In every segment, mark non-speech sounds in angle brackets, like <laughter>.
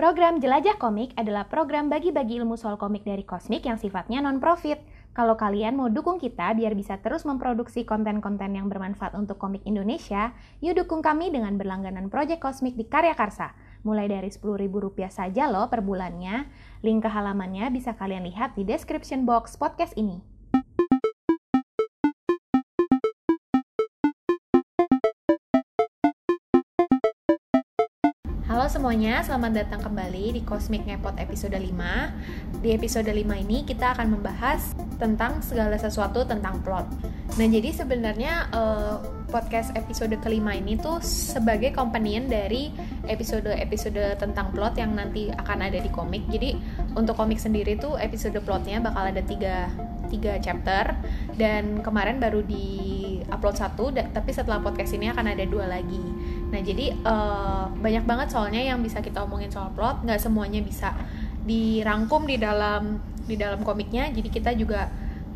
Program Jelajah Komik adalah program bagi-bagi ilmu soal komik dari Kosmik yang sifatnya non-profit. Kalau kalian mau dukung kita biar bisa terus memproduksi konten-konten yang bermanfaat untuk komik Indonesia, yuk dukung kami dengan berlangganan Project Kosmik di Karya Karsa. Mulai dari Rp10.000 saja loh per bulannya. Link ke halamannya bisa kalian lihat di description box podcast ini. Halo semuanya, selamat datang kembali di Cosmic Ngepot episode 5 Di episode 5 ini kita akan membahas tentang segala sesuatu tentang plot. Nah jadi sebenarnya uh, podcast episode kelima ini tuh sebagai companion dari episode-episode tentang plot yang nanti akan ada di komik. Jadi untuk komik sendiri tuh episode plotnya bakal ada tiga, tiga chapter. Dan kemarin baru di upload satu, tapi setelah podcast ini akan ada dua lagi Nah jadi uh, banyak banget soalnya yang bisa kita omongin soal plot, nggak semuanya bisa dirangkum di dalam di dalam komiknya. Jadi kita juga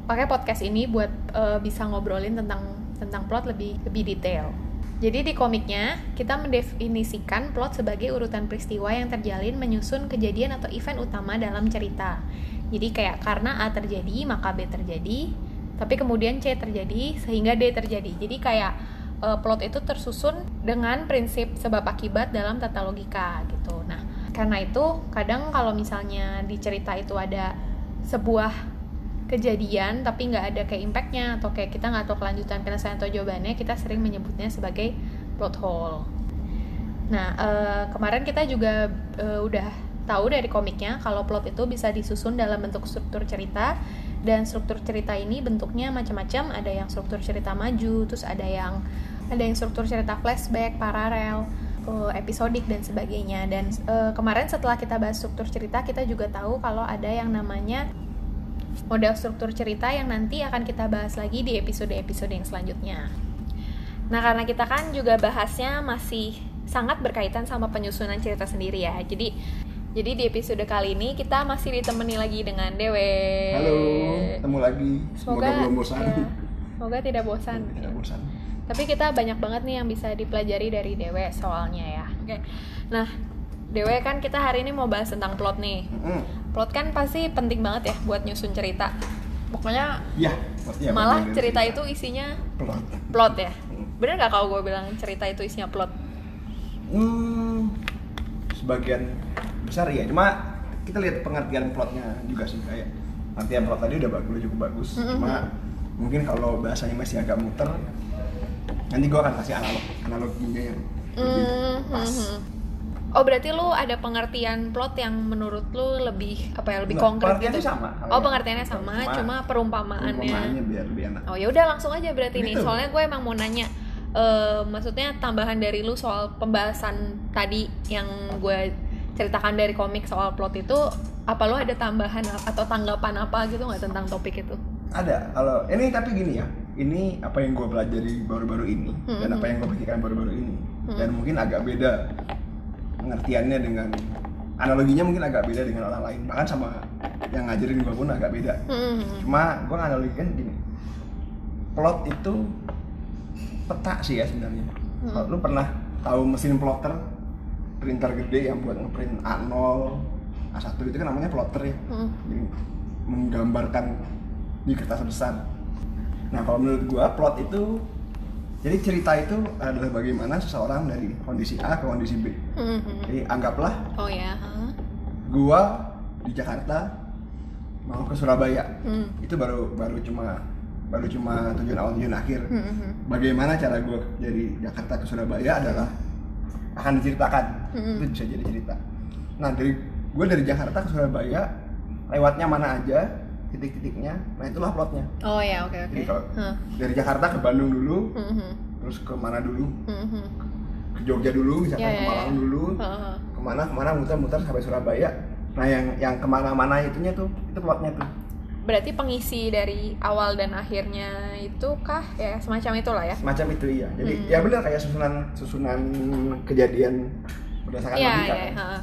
pakai podcast ini buat uh, bisa ngobrolin tentang tentang plot lebih lebih detail. Jadi di komiknya kita mendefinisikan plot sebagai urutan peristiwa yang terjalin menyusun kejadian atau event utama dalam cerita. Jadi kayak karena A terjadi maka B terjadi, tapi kemudian C terjadi sehingga D terjadi. Jadi kayak uh, plot itu tersusun dengan prinsip sebab akibat dalam tata logika gitu. Nah, karena itu kadang kalau misalnya di cerita itu ada sebuah kejadian tapi nggak ada kayak impactnya atau kayak kita nggak tahu kelanjutan penyelesaian atau jawabannya, kita sering menyebutnya sebagai plot hole. Nah, uh, kemarin kita juga uh, udah tahu dari komiknya kalau plot itu bisa disusun dalam bentuk struktur cerita dan struktur cerita ini bentuknya macam-macam ada yang struktur cerita maju terus ada yang ada yang struktur cerita flashback, paralel, episodik dan sebagainya. Dan uh, kemarin setelah kita bahas struktur cerita, kita juga tahu kalau ada yang namanya model struktur cerita yang nanti akan kita bahas lagi di episode-episode yang selanjutnya. Nah, karena kita kan juga bahasnya masih sangat berkaitan sama penyusunan cerita sendiri ya. Jadi jadi di episode kali ini kita masih ditemani lagi dengan Dewe. Halo, ketemu lagi. Semoga, Semoga belum bosan. Ya, semoga tidak bosan. Tidak bosan. Tapi kita banyak banget nih yang bisa dipelajari dari Dewe soalnya ya. Oke. Nah, Dewe kan kita hari ini mau bahas tentang plot nih. Mm. Plot kan pasti penting banget ya buat nyusun cerita. Pokoknya Ya, ya malah cerita itu isinya plot. plot ya. Mm. Bener gak kalau gue bilang cerita itu isinya plot? Hmm, sebagian besar ya. Cuma kita lihat pengertian plotnya juga sih kayak pengertian plot tadi udah bagus, cukup bagus. Cuma mungkin kalau bahasanya masih agak muter, nanti gua akan kasih analog analoginya yang lebih Hmm, pas. Oh berarti lu ada pengertian plot yang menurut lu lebih apa ya lebih Nggak, konkret gitu? sama. Oh pengertiannya sama, Cuma cuma perumpamaannya. Perumpamaannya biar lebih enak. Oh ya udah langsung aja berarti nih. Gitu. Soalnya gue emang mau nanya eh maksudnya tambahan dari lu soal pembahasan tadi yang gue ceritakan dari komik soal plot itu apa lu ada tambahan atau tanggapan apa gitu nggak tentang topik itu? Ada. Kalau ini tapi gini ya. Ini apa yang gue pelajari baru-baru ini Hmm, dan apa yang gue pikirkan baru-baru ini Hmm. dan mungkin agak beda pengertiannya dengan analoginya mungkin agak beda dengan orang lain bahkan sama yang ngajarin gue pun agak beda. Hmm. Cuma gue nganalogikan gini. Plot itu peta sih ya sebenarnya. Hmm. Lu pernah tahu mesin plotter printer gede yang buat ngeprint A0, A1 itu kan namanya plotter ya Hmm. jadi menggambarkan di kertas besar. Nah kalau menurut gua plot itu jadi cerita itu adalah bagaimana seseorang dari kondisi A ke kondisi B. Hmm. Jadi anggaplah Oh ya. huh? gua di Jakarta mau ke Surabaya. Hmm. Itu baru baru cuma baru cuma tujuan awal tujuan akhir. Hmm, hmm. Bagaimana cara gua dari Jakarta ke Surabaya adalah akan diceritakan. Hmm. Itu bisa jadi cerita. Nah dari gua dari Jakarta ke Surabaya lewatnya mana aja titik-titiknya. Nah itulah plotnya. Oh ya oke oke. Jadi kalau Huh. dari Jakarta ke Bandung dulu, Hmm, hmm. terus ke mana dulu? Hmm, hmm. Ke Jogja dulu, misalkan Ya, ke ya, Malang ya. dulu, Huh, huh. ke mana ke mana muter-muter sampai Surabaya. Nah yang yang ke mana-mana itunya tuh itu plotnya tuh. Berarti pengisi dari awal dan akhirnya itu kah ya semacam itulah ya? Macam itu iya. Jadi Hmm. ya benar kayak susunan susunan kejadian berdasarkan Iya, logika. iya, kan.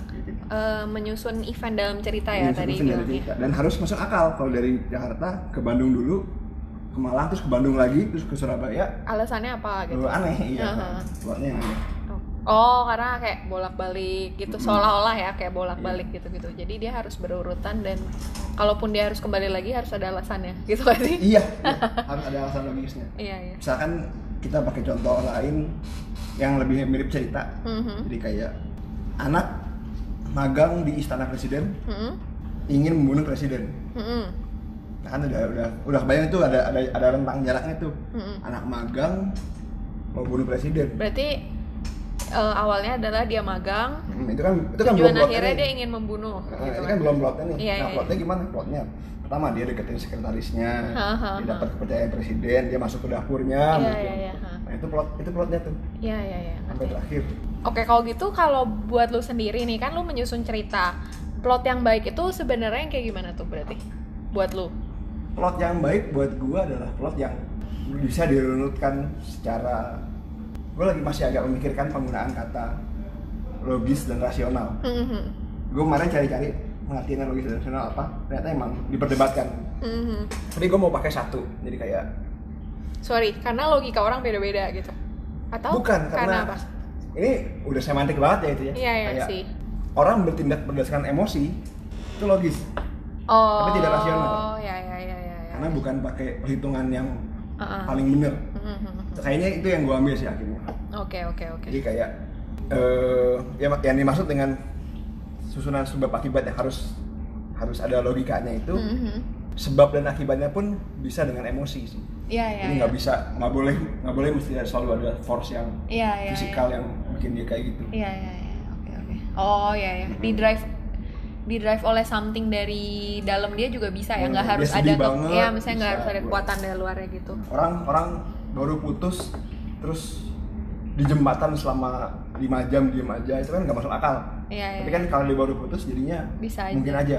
Eh, menyusun event dalam cerita ya Ini tadi bilangnya. cerita. Dan harus masuk akal kalau dari Jakarta ke Bandung dulu, ke Malang terus ke Bandung lagi terus ke Surabaya. Alasannya apa gitu? Aneh iya. Aha. Plotnya yang aneh. Oh, karena kayak bolak-balik gitu seolah-olah ya kayak bolak-balik gitu-gitu. Jadi dia harus berurutan dan kalaupun dia harus kembali lagi harus ada alasannya. <laughs> Gitu kan sih? iya, iya, harus ada alasan logisnya Iya, iya. misalkan kita pakai contoh lain yang lebih mirip cerita Mhm. jadi kayak anak magang di istana presiden Mhm. ingin membunuh presiden Mhm. nah, kan udah udah udah kebayang tuh ada ada ada rentang jaraknya tuh Mhm. anak magang mau bunuh presiden Berarti eh, awalnya adalah dia magang, Hmm, itu kan itu kan belum akhirnya dia ingin membunuh Nah, gitu ini kan. kan belum plotnya nih. Iya, nah, iya, plotnya gimana? Plotnya pertama dia deketin sekretarisnya, Ha, ha, dia dapat kepercayaan presiden, dia masuk ke dapurnya. Iya, mungkin. iya, iya, ha. Nah itu plot itu plotnya tuh Iya, iya, iya. sampai ngerti. terakhir. Oke, kalau gitu kalau buat lu sendiri nih kan lu menyusun cerita. Plot yang baik itu sebenarnya yang kayak gimana tuh berarti? Buat lu. Plot yang baik buat gua adalah plot yang bisa dirunutkan secara gue lagi masih agak memikirkan penggunaan kata logis dan rasional. Mhm. Gue kemarin cari-cari pengertian logis dan rasional apa, ternyata emang diperdebatkan. Mhm. Tapi gue mau pakai satu, jadi kayak Sorry, karena logika orang beda-beda gitu. Atau Bukan, karena, apa? ini udah semantik banget ya itu ya. Iya, iya Kayak sih. Orang bertindak berdasarkan emosi itu logis, Oh. tapi tidak rasional. Oh, ya ya ya ya. ya. karena bukan pakai perhitungan yang Uh-uh. paling bener. Mhm. Kayaknya itu yang gue ambil sih akhirnya. Oke, oke, oke. Jadi kayak eh ya yang dimaksud dengan susunan sebab akibat yang harus harus ada logikanya itu Mhm. sebab dan akibatnya pun bisa dengan emosi sih. Iya, iya. Jadi iya. nggak bisa nggak boleh nggak boleh mesti ada- selalu ada force yang Iya, iya. fisikal iya. yang bikin dia kayak gitu. Iya, iya, iya. Oke, oke. Oh, iya, ya. Di drive di drive oleh something dari dalam dia juga bisa ya, Hmm, nggak dia harus ada ke, banget, ya misalnya nggak harus ada kekuatan dari luarnya gitu. Orang orang baru putus terus di jembatan selama 5 jam diem aja itu kan nggak masuk akal. Iya, iya. Tapi kan kalau dia baru putus jadinya Bisa aja. mungkin aja.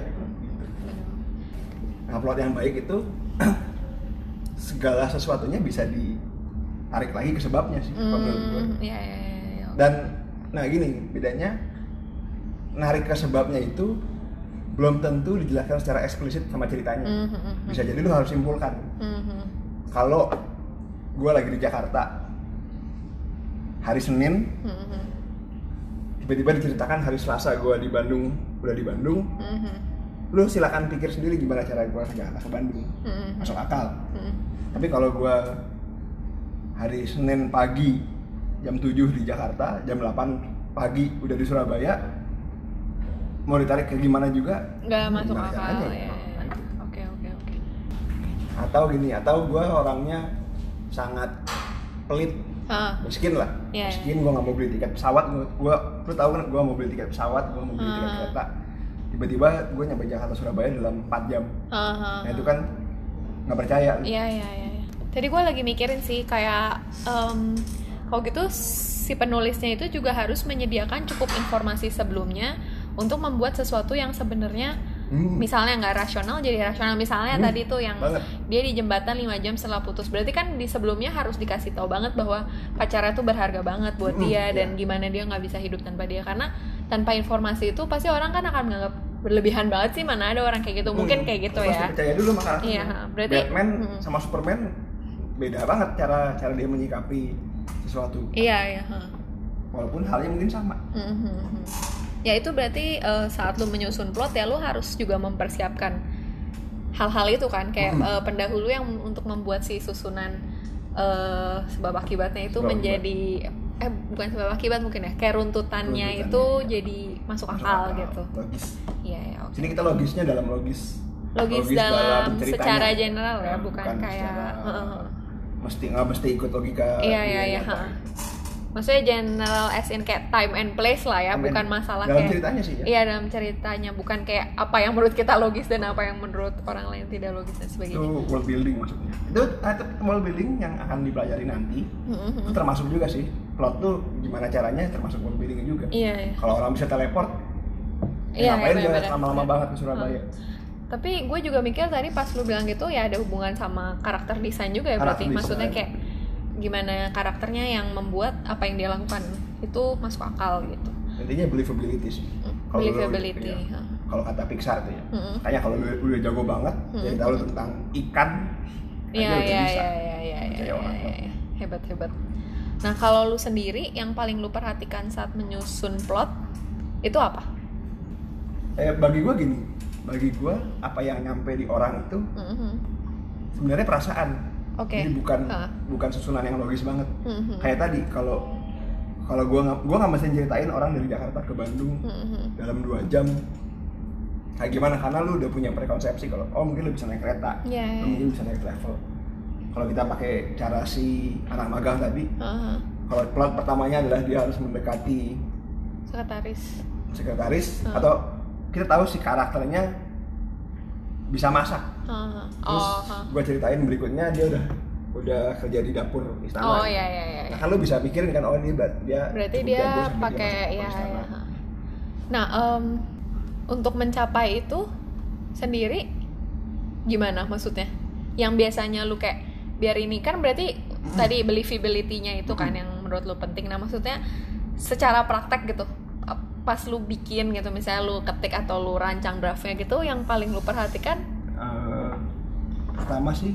Nah, plot yang baik itu <clears throat> segala sesuatunya bisa ditarik lagi ke sebabnya sih menurut gue. Iya, iya, iya, iya. Dan nah gini bedanya narik ke sebabnya itu belum tentu dijelaskan secara eksplisit sama ceritanya. Mhm, mhm. Bisa jadi lu harus simpulkan. Mhm. Kalau gue lagi di Jakarta hari Senin, Mhm. tiba-tiba diceritakan hari Selasa gue di Bandung, udah di Bandung, Mhm. lu silakan pikir sendiri gimana cara gue ke Jakarta ke Bandung, Mhm. masuk akal. Mhm. Tapi kalau gue hari Senin pagi jam 7 di Jakarta, jam 8 pagi udah di Surabaya, mau ditarik ke gimana juga nggak masuk akal caranya? ya. Oke, oke, oke. Atau gini, atau gue orangnya sangat pelit, Hah. miskin lah, Iya, miskin gue nggak mau beli tiket pesawat, gue, lu tahu kan gue mau beli tiket pesawat, gue mau beli tiket kereta, tiba-tiba gue nyampe Jakarta Surabaya dalam 4 jam, Aha. nah itu kan nggak percaya. Iya iya iya. iya. Tadi gue lagi mikirin sih kayak em, kalau gitu si penulisnya itu juga harus menyediakan cukup informasi sebelumnya untuk membuat sesuatu yang sebenarnya Hmm, misalnya nggak rasional jadi rasional. Misalnya Hmm, tadi tuh yang banget. dia di jembatan 5 jam setelah putus. Berarti kan di sebelumnya harus dikasih tahu banget bahwa pacarnya tuh berharga banget buat Hmm, dia dan iya. gimana dia nggak bisa hidup tanpa dia karena tanpa informasi itu pasti orang kan akan menganggap berlebihan banget sih mana ada orang kayak gitu. Mungkin Hmm, kayak gitu lu ya. Percaya dulu karakternya. Iya, berarti- Batman hmm. sama Superman beda banget cara cara dia menyikapi sesuatu. Iya iya. Walaupun halnya mungkin sama. Mhm. Ya itu berarti eh, saat lu menyusun plot ya lu harus juga mempersiapkan hal-hal itu kan kayak Hmm. eh, pendahulu yang untuk membuat si susunan eh, sebab akibatnya itu Sebab menjadi eh bukan sebab akibat mungkin ya kayak runtutannya Runtutannya. itu jadi masuk Masuk akal akal, gitu. Logis. Iya ya oke. Sini kita logisnya dalam logis. Logis, dalam, ceritanya. secara general ya, Nah, bukan, kayak secara- Heeh. mesti nggak mesti ikut logika. Iya iya iya. Maksudnya general as in kayak time and place lah ya, bukan masalah dalam kayak ceritanya sih ya. Iya dalam ceritanya bukan kayak apa yang menurut kita logis dan apa yang menurut orang lain tidak logis dan Itu sebagainya. world building maksudnya. Itu itu world building yang akan dipelajari nanti. Mhm. Itu termasuk juga sih. Plot tuh gimana caranya termasuk world building juga. Iya iya. Kalau orang bisa teleport, Iya, ya ngapain iya, dia lama-lama banget ke Surabaya? Tapi gue juga mikir tadi pas lu bilang gitu ya ada hubungan sama karakter desain juga ya berarti. Karakter Maksudnya desain. kayak gimana karakternya yang membuat apa yang dia lakukan itu masuk akal gitu. Intinya believability sih. Mm, Believability. ha. Kalau kata Pixar tuh ya. Mm-mm. Kayak kalau lu udah jago banget, Mm-mm. jadi tahu tentang ikan, Iya iya iya iya iya iya iya, iya, hebat hebat. Nah, kalau lu sendiri yang paling lu perhatikan saat menyusun plot itu apa? eh bagi gue gini bagi gue apa yang nyampe di orang itu Mhm. sebenarnya perasaan Oke. jadi bukan Ah. bukan susunan yang logis banget Mhm. kayak tadi kalau kalau gue nggak gue nggak mesti ceritain orang dari Jakarta ke Bandung Mhm. dalam dua jam kayak gimana karena lu udah punya prekonsepsi kalau oh mungkin lu bisa naik kereta Iya, iya, lu mungkin bisa naik travel kalau kita pakai cara si anak magang tadi Aha. kalau plot pertamanya adalah dia harus mendekati Sekretaris. sekretaris Ah. atau kita tahu si karakternya bisa masak Aha. terus Oh, ha. gue ceritain berikutnya dia udah udah kerja di dapur istana Oh iya iya iya. nah kan lu bisa pikirin kan oh ini dia Berarti dia pakai ya ya. Nah, em, untuk mencapai itu sendiri gimana maksudnya? Yang biasanya lu kayak biar ini kan berarti tadi believability-nya itu kan yang menurut lu penting. Nah, maksudnya secara praktek gitu pas lu bikin gitu misalnya lu ketik atau lu rancang draftnya gitu yang paling lu perhatikan Eh, pertama sih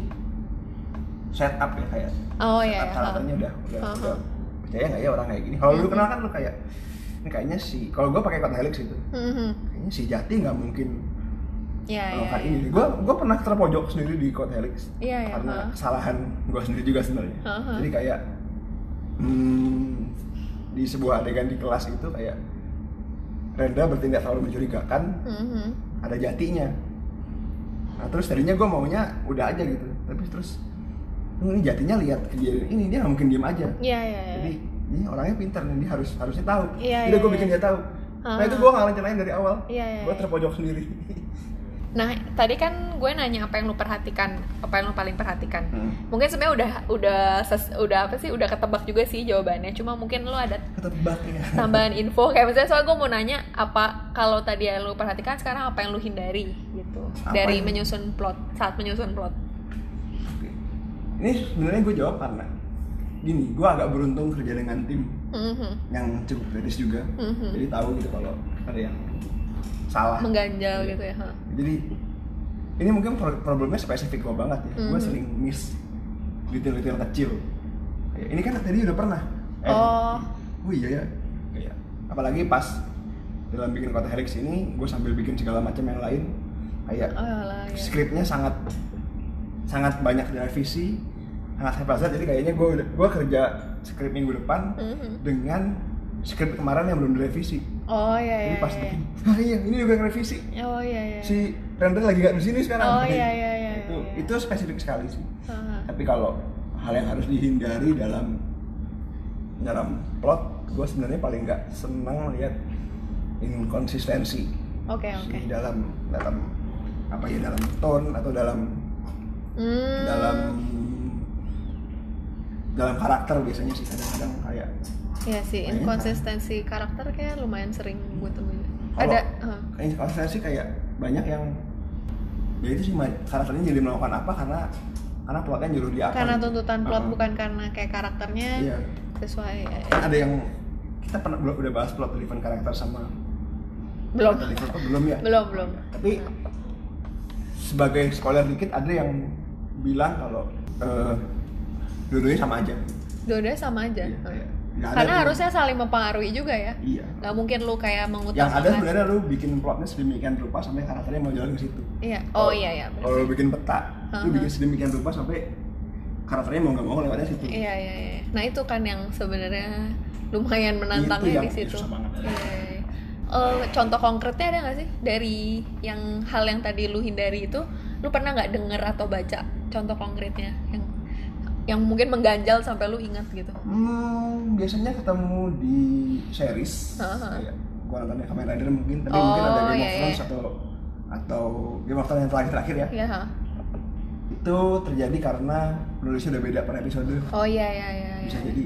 setup ya kayak oh iya setup ya, karakternya udah udah, Ha, ha. udah percaya nggak ya orang kayak gini kalau lu Mhm. kenal kan lu kayak ini kayaknya si kalau gue pakai kode helix itu Mhm. kayaknya si jati nggak mungkin Iya iya. melakukan ini gue gue pernah terpojok sendiri di code helix Iya iya. karena ha. kesalahan gue sendiri juga sebenarnya jadi kayak hmm, di sebuah adegan di kelas itu kayak Rendra bertindak selalu mencurigakan Mhm. ada jatinya nah terus tadinya gue maunya udah aja gitu tapi terus "Hmm, ini jatinya lihat kejadian ini dia nggak mungkin diem aja Iya iya. iya. jadi ini orangnya pintar nih dia harus harusnya tahu Iya, jadi iya, gue bikin iya. dia tahu nah Ah. itu gue nggak rencanain dari awal Iya, iya, gue iya. terpojok sendiri Nah, tadi kan gue nanya apa yang lu perhatikan, apa yang lu paling perhatikan. Hmm. Mungkin sebenarnya udah udah ses- udah apa sih? Udah ketebak juga sih jawabannya. Cuma mungkin lu ada ketebak ya tambahan info kayak misalnya soal gue mau nanya apa kalau tadi yang lu perhatikan sekarang apa yang lu hindari gitu Apa dari menyusun plot saat menyusun plot. Oke. Ini sebenarnya gue jawab karena gini, gue agak beruntung kerja dengan tim Mhm. yang cukup kritis juga, Mhm. jadi tahu gitu kalau ada yang salah. Mengganjal Iya. gitu ya. ha. Jadi ini mungkin pro- problemnya spesifik gue banget ya. Gue Mhm. sering miss detail-detail kecil. Ini kan tadi udah pernah. Oh. oh iya ya. Kayak apalagi pas dalam bikin kota helix ini, gue sambil bikin segala macam yang lain. Kayak Oh lah ya. skripnya sangat sangat banyak direvisi sangat haphazard jadi kayaknya gue gue kerja skrip minggu depan Mhm. dengan skrip kemarin yang belum direvisi Oh iya jadi iya. pas iya. ah iya ini juga yang revisi Oh iya iya. si render lagi gak di sini sekarang Oh, iya, iya, iya, itu iya. itu spesifik sekali sih Ha. tapi kalau hal yang harus dihindari dalam dalam plot gue sebenarnya paling nggak senang lihat inkonsistensi Oke oke. di dalam dalam apa ya dalam tone atau dalam Hmm. dalam dalam karakter biasanya sih kadang-kadang kayak Iya sih, inkonsistensi karakter kayak lumayan sering gue temuin. Ada, uh, sih kayak banyak yang ya itu sih karakternya jadi melakukan apa karena karena plotnya nyuruh dia apa karena gitu. tuntutan plot Uh-uh. bukan karena kayak karakternya iya sesuai. kan ada yang kita pernah belum udah bahas plot driven karakter sama Belum, oh, belum ya belum, belum. tapi sebagai spoiler dikit ada yang bilang kalau eh dua-duanya sama aja Dua-duanya sama aja. Iya, Uh. kayak ada Karena tuh- harusnya saling mempengaruhi juga ya. iya Gak mungkin lu kayak yang mengutamakan. ada sebenarnya lu bikin plotnya sedemikian rupa sampai karakternya mau jalan ke situ Iya. Oh iya ya. bener kalau lu bikin peta lu Uh-huh. bikin sedemikian rupa sampai karakternya mau nggak mau lewatnya situ Iya iya iya. Nah itu kan yang sebenarnya lumayan menantangnya yang di situ. susah banget. Iya, iya, iya. Eh, contoh konkretnya ada nggak sih dari yang hal yang tadi lu hindari itu, lu pernah nggak denger atau baca contoh konkretnya yang yang mungkin mengganjal sampai lu ingat gitu? Hmm, biasanya ketemu di series Uh-huh. kayak gua nontonnya Kamen Rider mungkin tapi Oh, mungkin ada Game iya, of Thrones iya. atau atau Game of Thrones yang terakhir-terakhir ya Iya. ha? itu terjadi karena penulisnya udah beda per episode Oh iya iya iya. bisa iya. jadi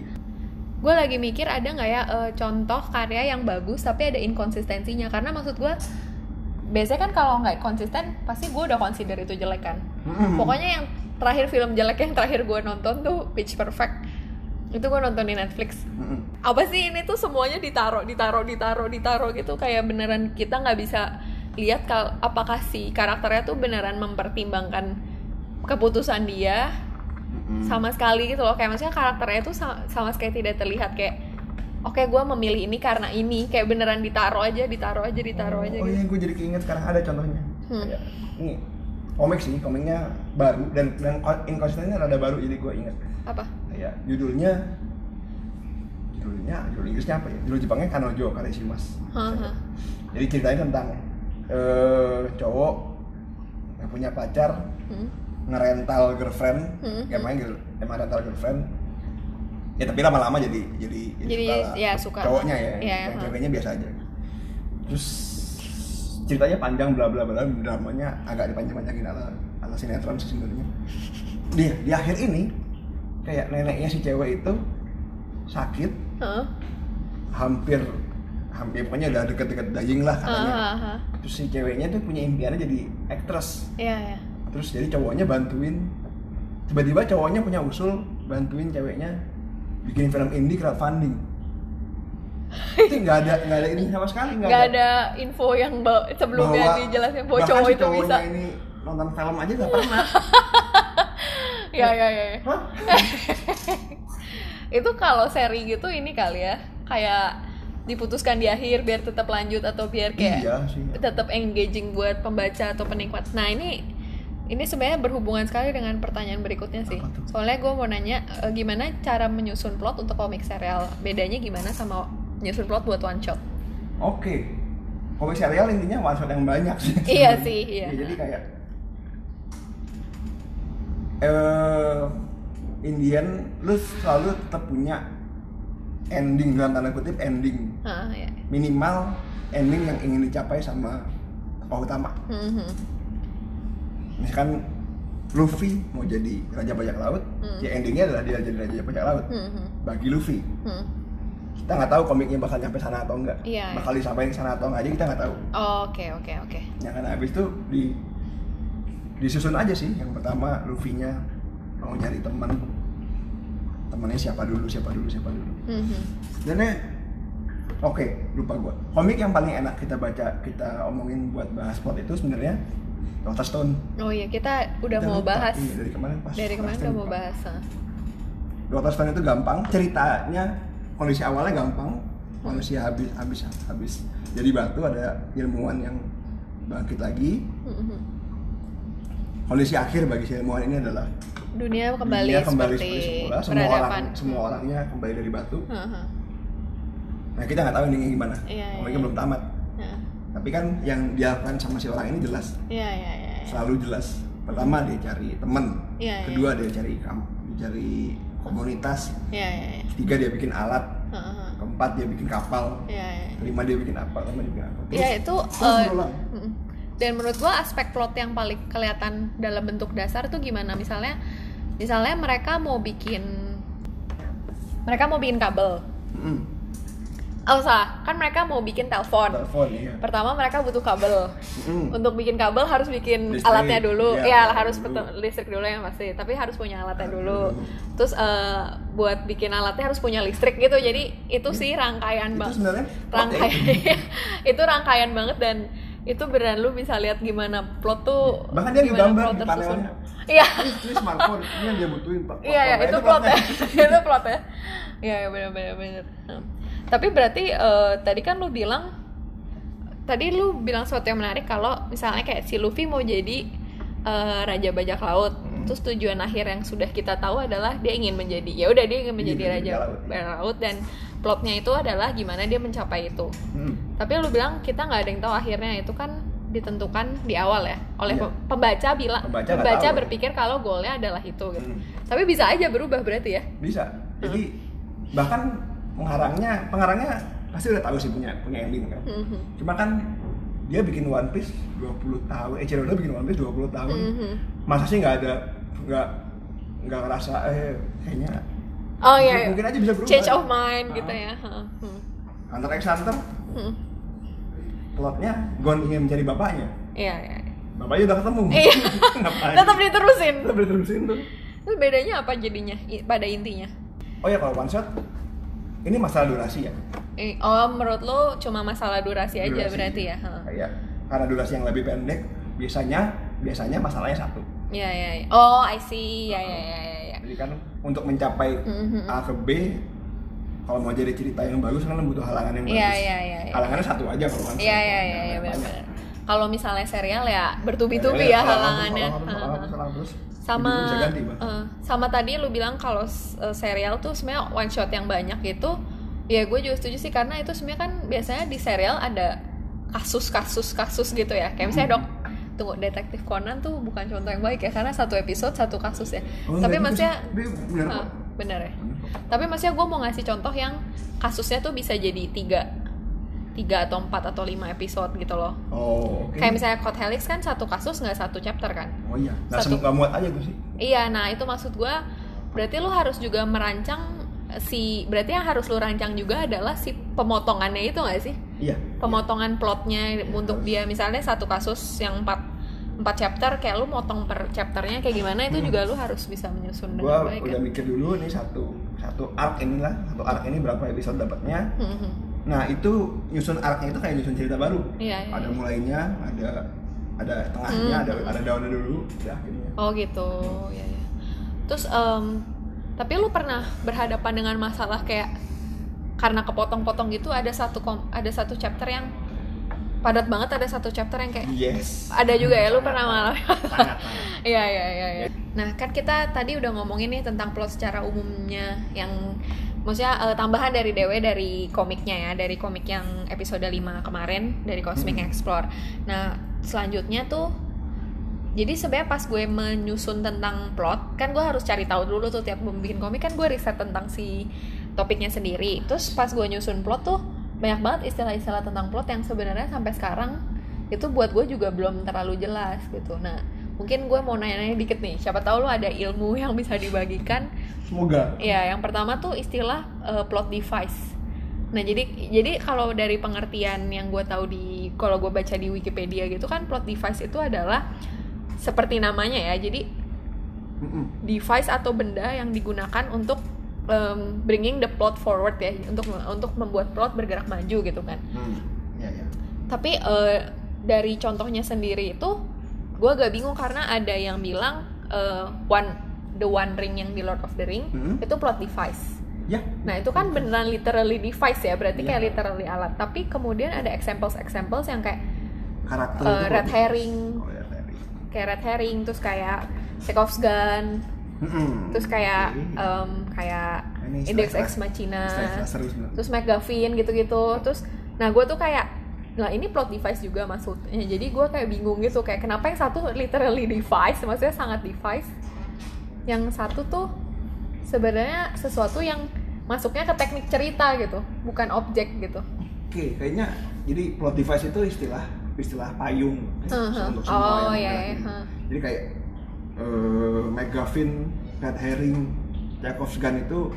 gue lagi mikir ada nggak ya eh, contoh karya yang bagus tapi ada inkonsistensinya karena maksud gue biasanya kan kalau nggak konsisten pasti gue udah consider itu jelek kan Mm-mm. pokoknya yang terakhir film jelek yang terakhir gue nonton tuh Pitch Perfect. Itu gue nonton di Netflix. Mm-mm. apa sih ini tuh semuanya ditaruh ditaruh ditaruh ditaruh gitu. Kayak beneran kita nggak bisa lihat kal apakah si karakternya tuh beneran mempertimbangkan keputusan dia Hmm. sama sekali gitu loh. Kayak maksudnya karakternya tuh sama, sama sekali tidak terlihat. Kayak oke gue memilih ini karena ini. Kayak beneran ditaruh aja ditaruh aja ditaruh aja oh gitu. iya gue jadi keinget sekarang. Ada contohnya. Hmm. Ini komik sih komiknya baru dan dan inkonsistennya rada baru jadi gue inget apa kayak judulnya judulnya judul Inggrisnya apa ya judul Jepangnya Kanojo Kareshimas Haha. jadi ceritanya tentang eh, cowok yang punya pacar Hmm. ngerental girlfriend Hmm. kayak main girl, emang rental girlfriend ya tapi lama-lama jadi jadi Jadi, suka lah. ya, suka. cowoknya ya Iya, yang ceweknya biasa aja terus ceritanya panjang bla bla bla dramanya agak dipanjang-panjangin ala ala sinetron sih sebenarnya di di akhir ini kayak neneknya si cewek itu sakit Hah? hampir hampir pokoknya udah deket-deket dying lah katanya Ah, ah, ah. terus si ceweknya tuh punya impiannya jadi actress Iya, iya. terus jadi cowoknya bantuin tiba-tiba cowoknya punya usul bantuin ceweknya bikin film indie crowdfunding itu nggak ada nggak ada ini sama sekali Nggak ada info yang sebelumnya bahwa- dijelasin bahwa cowok si itu bisa. ini nonton film aja nggak pernah <laughs> Ya, ya, ya. ya. <laughs> Itu kalau seri gitu ini kali ya kayak diputuskan di akhir biar tetap lanjut atau biar kayak iya sih tetap engaging buat pembaca atau penikmat. Nah ini ini sebenarnya berhubungan sekali dengan pertanyaan berikutnya sih. Soalnya gue mau nanya eh, gimana cara menyusun plot untuk komik serial. Bedanya gimana sama menyusun plot buat one shot? oke komik serial intinya one shot yang banyak sih Iya sih, <laughs> iya. Ya, jadi kayak eh Indian lu selalu tetap punya ending dalam tanda kutip ending Ah, ya. minimal ending yang ingin dicapai sama tokoh utama Mhm. misalkan Luffy mau jadi raja bajak laut Hmm. ya endingnya adalah dia jadi raja bajak laut Mhm. bagi Luffy Hmm. Kita nggak tahu komiknya bakal nyampe sana atau enggak Iya, bakal disampaikan sana atau enggak aja kita nggak tahu Oke oke oke. yang kan habis itu di disusun aja sih yang pertama Luffy-nya mau nyari teman temannya siapa dulu siapa dulu siapa dulu Mhm. dan ya, oke lupa gua komik yang paling enak kita baca kita omongin buat bahas plot itu sebenarnya Doctor Stone Oh iya kita udah Kita mau lupa. bahas Iya, dari kemarin pas dari kemarin udah mau bahas. ah. Doctor Stone itu gampang ceritanya kondisi awalnya gampang manusia habis habis habis jadi batu ada ilmuwan yang bangkit lagi Mhm. kondisi akhir bagi si ilmuwan ini adalah Dunia kembali, dunia kembali seperti, seperti semula semua peradaban. orang semua orangnya kembali dari batu Haha. nah kita nggak tahu endingnya gimana Iya, komiknya iya. belum tamat Nah, tapi kan yang dilakukan sama si orang ini jelas Iya iya iya. iya. selalu jelas pertama dia cari temen Iya, iya. kedua dia cari kam dia cari komunitas Iya iya iya. ketiga dia bikin alat Heeh. keempat dia bikin kapal Iya iya. kelima dia bikin apa kelima dia bikin apa Iya itu terus mm. dan menurut gua aspek plot yang paling kelihatan dalam bentuk dasar tuh gimana misalnya misalnya mereka mau bikin mereka mau bikin kabel Mm-mm. Oh salah. Kan mereka mau bikin telepon. Telepon iya. Pertama mereka butuh kabel. Untuk bikin kabel harus bikin Listrik, alatnya dulu. Iya, ya harus dulu. listrik dulu yang pasti. Tapi harus punya alatnya Alat dulu. terus eh, buat bikin alatnya harus punya listrik gitu. Jadi itu sih rangkaian itu banget sebenarnya rangkaian. <laughs> Itu rangkaian banget dan itu beneran lu bisa lihat gimana plot tuh Bahkan dia plot di panelnya. iya. Ini, smartphone. Ini yang dia butuhin pak. Iya iya itu plotnya <laughs> itu plotnya iya iya bener. Hmm. Tapi berarti eh, tadi kan lu bilang tadi lu bilang sesuatu yang menarik kalau misalnya kayak si Luffy mau jadi eh, raja bajak laut Hmm. terus tujuan akhir yang sudah kita tahu adalah dia ingin menjadi ya udah dia ingin menjadi Ingin raja bajak laut dan plotnya itu adalah gimana dia mencapai itu Mm. tapi lu bilang kita nggak ada yang tahu akhirnya itu kan ditentukan di awal ya oleh Iya. pe- pembaca bilang Pembaca pembaca, berpikir kalau goalnya adalah itu gitu Mm. tapi bisa aja berubah berarti ya bisa jadi bahkan pengharangnya pengarangnya pasti udah tahu sih punya punya ending kan Mhm. cuma kan dia bikin One Piece 20 tahun eh Ciroda bikin One Piece 20 tahun Mhm. masa sih nggak ada nggak nggak ngerasa eh kayaknya oh iya, mungkin, iya. mungkin aja bisa berubah change of mind Ah. gitu ya Heeh. Hmm. Hunter x Hunter Hmm. plotnya Gon ingin mencari bapaknya iya iya iya. bapaknya udah ketemu Iya. <laughs> <laughs> tetap diterusin tetap diterusin tuh Terus bedanya apa jadinya pada intinya oh ya kalau one shot ini masalah durasi ya Eh, oh menurut lo cuma masalah durasi aja Durasi. berarti ya Heeh. kayak karena durasi yang lebih pendek biasanya biasanya masalahnya satu Iya iya iya. Oh, I see. Ya ya ya ya. ya. jadi kan untuk mencapai Mhm. A ke B kalau mau jadi cerita yang bagus kan butuh halangan yang bagus. Iya, iya, iya, iya. Halangannya satu aja kalau kan. Iya iya iya iya benar. Kalau misalnya serial ya bertubi-tubi ya Halangan, halangannya. halangan, halangan, Heeh. halangan terus. Sama ganti, eh, sama tadi lu bilang kalau uh, serial tuh sebenarnya one shot yang banyak itu ya gue juga setuju sih karena itu sebenarnya kan biasanya di serial ada kasus-kasus kasus gitu ya. Kayak misalnya dok tunggu detektif Conan tuh bukan contoh yang baik ya karena satu episode satu kasus ya. Oh, Tapi maksudnya bener bener ya. Bener. Tapi maksudnya gue mau ngasih contoh yang kasusnya tuh bisa jadi tiga tiga atau empat atau lima episode gitu loh. Oh, oke. Kayak misalnya Code Helix kan satu kasus nggak satu chapter kan? Oh iya. Nah, Satu. semua muat aja tuh sih. Iya, nah itu maksud gue berarti lu harus juga merancang si berarti yang harus lu rancang juga adalah si pemotongannya itu nggak sih? Iya. Pemotongan plotnya untuk dia misalnya satu kasus yang empat empat chapter kayak lu motong per chapternya kayak gimana itu Hmm. juga lu harus bisa menyusun Gua dengan baik udah kan? mikir dulu nih satu satu arc inilah, satu arc ini berapa episode dapatnya. Hmm, hmm. Nah, itu nyusun arc-nya itu kayak nyusun cerita baru. Iya, iya. Ada mulainya, ada ada tengahnya, Hmm. ada ada daunnya dulu, ya akhirnya. Oh gitu, ya ya. Terus em, tapi lu pernah berhadapan dengan masalah kayak karena kepotong-potong gitu ada satu kom- ada satu chapter yang padat banget ada satu chapter yang kayak Yes. ada juga ya lu pernah sangat. <laughs> Iya iya iya. iya. Nah kan kita tadi udah ngomongin nih tentang plot secara umumnya yang maksudnya eh, tambahan dari Dewe dari komiknya ya dari komik yang episode 5 kemarin dari Cosmic Hmm. Explore. Nah selanjutnya tuh jadi sebenarnya pas gue menyusun tentang plot kan gue harus cari tahu dulu tuh tiap bikin komik kan gue riset tentang si topiknya sendiri. Terus pas gue nyusun plot tuh banyak banget istilah-istilah tentang plot yang sebenarnya sampai sekarang itu buat gue juga belum terlalu jelas gitu. Nah mungkin gue mau nanya-nanya dikit nih. Siapa tahu lo ada ilmu <laughs> yang bisa dibagikan. Semoga. Ya yang pertama tuh istilah eh, plot device. Nah jadi jadi kalau dari pengertian yang gue tahu di kalau gue baca di Wikipedia gitu kan plot device itu adalah seperti namanya ya. Jadi device atau benda yang digunakan untuk um, bringing the plot forward ya untuk untuk membuat plot bergerak maju gitu kan. Hmm. Ya, ya. Tapi eh, dari contohnya sendiri itu gue agak bingung karena ada yang bilang eh, one the one ring yang di Lord of the Ring Hmm. itu plot device. Ya. Nah itu kan beneran literally device ya berarti Iya. kayak literally alat. Tapi kemudian ada examples examples yang kayak Karakter itu red herring. Oh, herring. kayak red herring terus kayak Chekhov's gun Mm-mm. terus kayak Oke. em, kayak Ini Index Ex Machina terus McGuffin gitu-gitu terus nah gue tuh kayak nah ini plot device juga maksudnya jadi gue kayak bingung gitu kayak kenapa yang satu literally device maksudnya sangat device yang satu tuh sebenarnya sesuatu yang masuknya ke teknik cerita gitu bukan objek gitu Oke, kayaknya jadi plot device itu istilah istilah payung Heeh. untuk semua Oh, yang iya, iya. Jadi kayak eh McGuffin, red herring, Chekhov's gun itu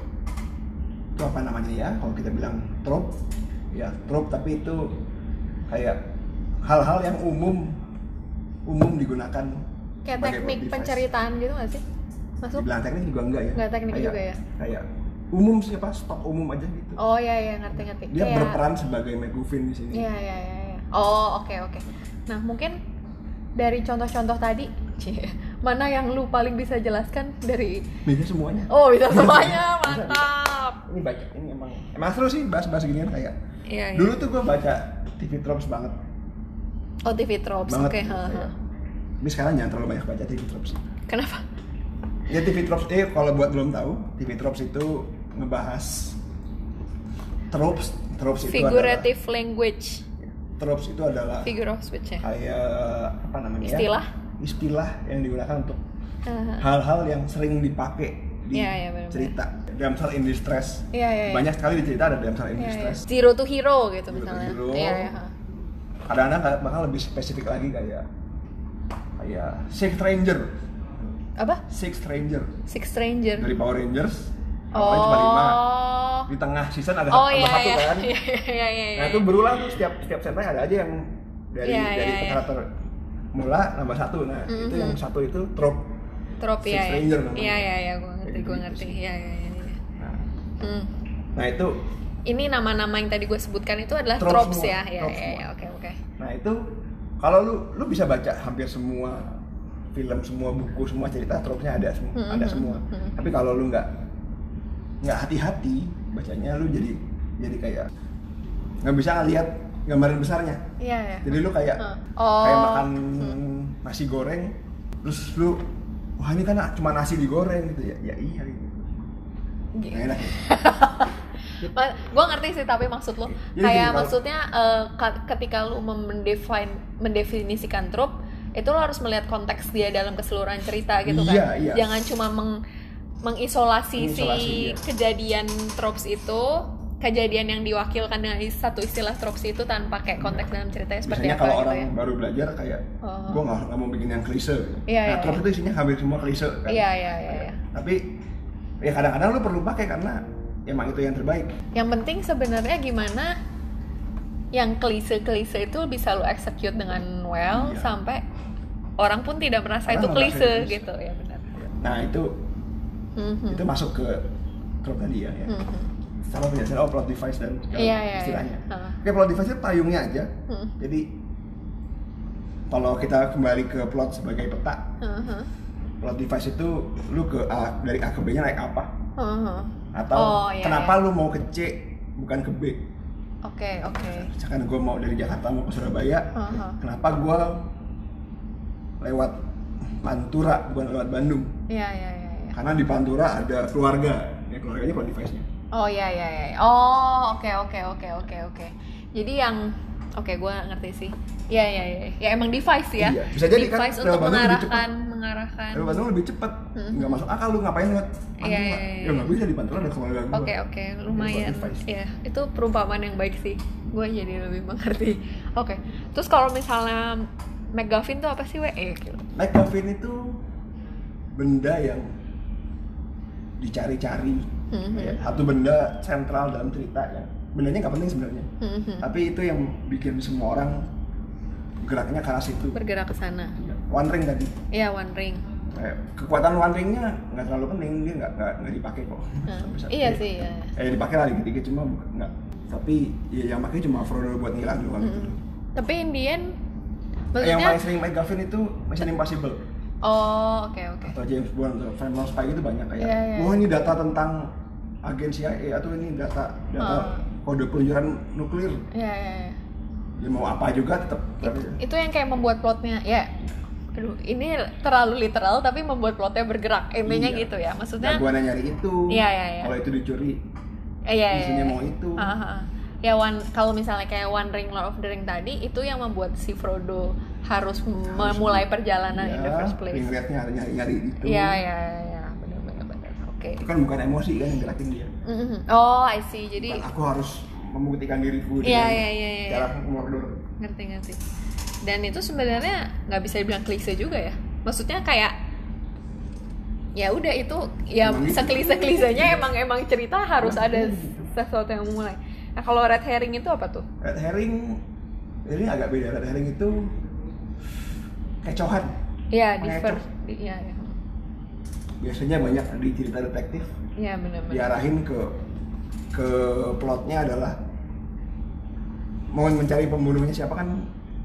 itu apa namanya ya? Kalau kita bilang trope, ya trope tapi itu kayak hal-hal yang umum umum digunakan kayak teknik penceritaan gitu gak sih masuk Dibilang teknik juga enggak ya? Nggak teknik Kayak- juga ya? Kayak umum siapa stok umum aja gitu. oh iya iya ngerti ngerti Dia Kayak- berperan sebagai McGuffin di sini. Iya iya iya. iya. Oh oke oke. Nah mungkin dari contoh-contoh tadi, mana yang lu paling bisa jelaskan dari? Bisa semuanya. Oh bisa semuanya, <laughs> mantap. ini baca ini emang emang seru sih bahas-bahas ginian kayak Iya. iya. dulu tuh gue baca TV Tropes banget Oh TV tropes, oke. ha. kayak. tapi sekarang jangan terlalu banyak baca TV Tropes Kenapa? ya TV Tropes eh kalau buat belum tahu TV Tropes itu ngebahas tropes tropes itu Figurative language, adalah tropes itu adalah figure of speech ya. kayak apa namanya ya? Istilah. istilah yang digugakan untuk Ha, ha. hal-hal yang sering dipakai di Iya, iya, benar-benar. cerita damsel in distress Iya iya. iya. banyak sekali di cerita ada damsel in Iya, iya. distress Zero to hero gitu Zero to misalnya. hero. Iya iya. ha. kadang-kadang bahkan lebih spesifik lagi kayak kayak Six Ranger Apa? Six Ranger Six Stranger. dari Power Rangers oh. cuma lima di tengah season ada Oh tambah iya satu iya. kan <laughs> Iya iya iya. nah itu berulang tuh setiap setiap setnya ada aja yang dari Iya, dari iya, iya. karakter mula nambah satu nah itu Mhm. yang satu itu trope Trop Six ya. ya. Stranger namanya. Iya iya iya, gue ngerti, gue gitu ngerti. Iya iya iya. Hmm. nah itu Ini nama-nama yang tadi gue sebutkan itu adalah Trop tropes semua, ya. Iya trop iya semua. iya, oke oke. nah itu kalau lu lu bisa baca hampir semua film semua buku semua cerita tropesnya ada semua Hmm, ada hmm, semua hmm. tapi kalau lu nggak nggak hati-hati bacanya lu jadi jadi kayak nggak bisa ngeliat gambaran besarnya Iya ya. jadi lu kayak Hmm. Oh. kayak makan Hmm. nasi goreng terus lu wah ini kan cuma nasi digoreng gitu ya ya iya gitu Enak ya. <laughs> gue ngerti sih tapi maksud lo Jadi kayak gini, maksudnya ka- ketika lu mendefine mendefinisikan trope itu lo harus melihat konteks dia dalam keseluruhan cerita gitu kan Iya, iya. jangan cuma meng mengisolasi si Mengisolasi, iya. kejadian tropes itu kejadian yang diwakilkan dengan satu istilah tropes itu tanpa kayak konteks dalam ceritanya seperti biasanya apa kalau gitu orang ya baru belajar kayak Oh. gua nggak mau bikin yang klise. Iya, nah iya, trope iya. itu isinya hampir semua klise kan iya iya iya iya. tapi ya kadang-kadang lu perlu pakai karena emang itu yang terbaik Yang penting sebenarnya gimana yang klise-klise itu bisa lo execute dengan well Iya. sampai orang pun tidak merasa Orang itu klise itu klise. gitu ya benar. nah itu Mhm. itu masuk ke trope tadi ya, ya. Mhm. sama penjelasan oh plot device dan segala Iya, iya, istilahnya iya. Ha. oke plot device itu payungnya aja Mhm. jadi kalau kita kembali ke plot sebagai peta Mhm. Plot device itu lu ke A dari A ke B nya naik apa Mhm. atau Oh, iya, kenapa iya. lu mau ke C bukan ke B Oke oke. misalkan gue mau dari Jakarta mau ke Surabaya Mhm. kenapa gue lewat Pantura bukan lewat Bandung Iya iya iya. iya. karena di Pantura ada keluarga ya keluarganya plot device nya Oh iya iya iya. Oh oke oke oke oke oke. Jadi yang oke gue ngerti sih. Iya iya iya. Ya emang device ya. Iya, bisa jadi kan device lewat untuk Bandung lebih mengarahkan mengarahkan. Lewat Bandung lebih cepet Mhm. nggak masuk akal lu ngapain lewat Pantura Iya, iya, iya. ya nggak bisa di Pantura ada keluarga gue Oke oke lumayan device. ya itu perumpamaan yang baik sih gue jadi lebih mengerti oke terus kalau misalnya McGuffin tuh apa sih we eh, gitu. McGuffin itu benda yang dicari-cari Mhm. Kayak satu benda sentral dalam cerita ya bendanya nggak penting sebenarnya Mhm. tapi itu yang bikin semua orang geraknya ke arah situ bergerak ke sana one ring tadi. Iya One Ring. Kekuatan one ringnya nggak terlalu penting dia nggak nggak dipakai kok. Sampai saat iya sih ya. eh dipakai lah dikit-dikit cuma nggak. Tapi ya yang pakai cuma Frodo buat ngilang doang. Gitu Mhm. tapi Indian Eh, yang maksudnya paling sering McGuffin itu Mission Impossible. Oh oke oke. Atau James Bond atau Phantom Spy itu banyak kayak Iya, iya. wah ini data tentang agen CIA atau ini data data Oh. kode peluncuran nuklir. Iya iya iya. ya mau apa juga tetap itu, itu yang kayak membuat plotnya ya aduh ini terlalu literal tapi membuat plotnya bergerak intinya Iya. gitu ya maksudnya jagoannya nyari itu Iya, iya, iya. kalau itu dicuri eh, iya, iya, isinya iya. mau itu Ah, ah, ah. ya one kalau misalnya kayak One Ring Lord of the Ring tadi itu yang membuat si Frodo harus memulai perjalanan in the Ya, first place ring rate-nya nyari nyari itu Iya iya iya benar benar benar oke itu kan bukan emosi kan yang gerakin dia Mhm. oh I see jadi Bukan aku harus membuktikan diriku Iya, dengan iya, iya, iya. cara Mordor ngerti ngerti dan itu sebenarnya nggak bisa dibilang klise juga ya. Maksudnya kayak ya udah itu ya gitu. seklise klisenya emang emang cerita harus ada gitu. sesuatu yang memulai nah kalau red herring itu apa tuh? Red herring ini agak beda. Red herring itu kecohan. Ya di Mengecoh. first di- ya ya biasanya banyak di cerita detektif. Ya benar-benar. Diarahin ke ke plotnya adalah mau mencari pembunuhnya siapa kan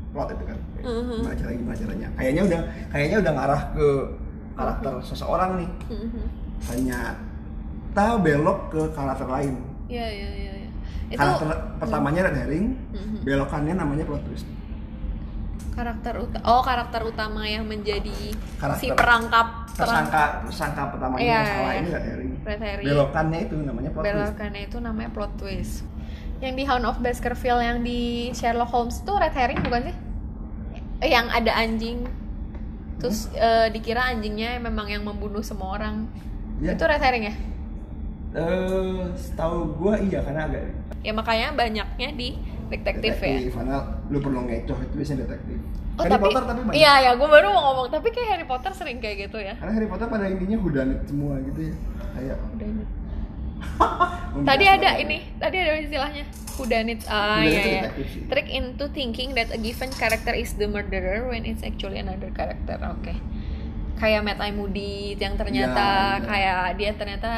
plot itu kan. Gimana caranya gimana caranya. Kayaknya udah kayaknya udah ngarah ke karakter seseorang nih. Mhm. ternyata belok ke karakter lain. Ya ya ya ya itu karakter pertamanya red herring Mhm. belokannya namanya plot twist. Karakter uta- oh karakter utama yang menjadi Karakter. si perangkap perang- tersangka tersangka pertamanya Iya, yang salah iya. ini red herring. Red herring. Belokannya itu namanya plot twist. Belokannya itu namanya plot twist yang di Hound of Baskerville yang di Sherlock Holmes itu red herring bukan sih? Eh, yang ada anjing. Terus eh, dikira anjingnya memang yang membunuh semua orang. Ya. itu red herring ya? Eh, setahu gua iya karena agak ya makanya banyaknya di detektif, ya. Karena lu perlu ngecoh itu biasanya detektif. Oh, Harry tapi, Potter tapi banyak. iya ya gue baru mau ngomong tapi kayak Harry Potter sering kayak gitu ya. Karena Harry Potter pada intinya whodunit semua gitu ya kayak membahas <laughs> Tadi ada ini, tadi ada istilahnya whodunit. Ah iya ya. sih. Trick into thinking that a given character is the murderer when it's actually another character. Oke. Kayak Matt Eye Moody yang ternyata Ya, ya. kayak dia ternyata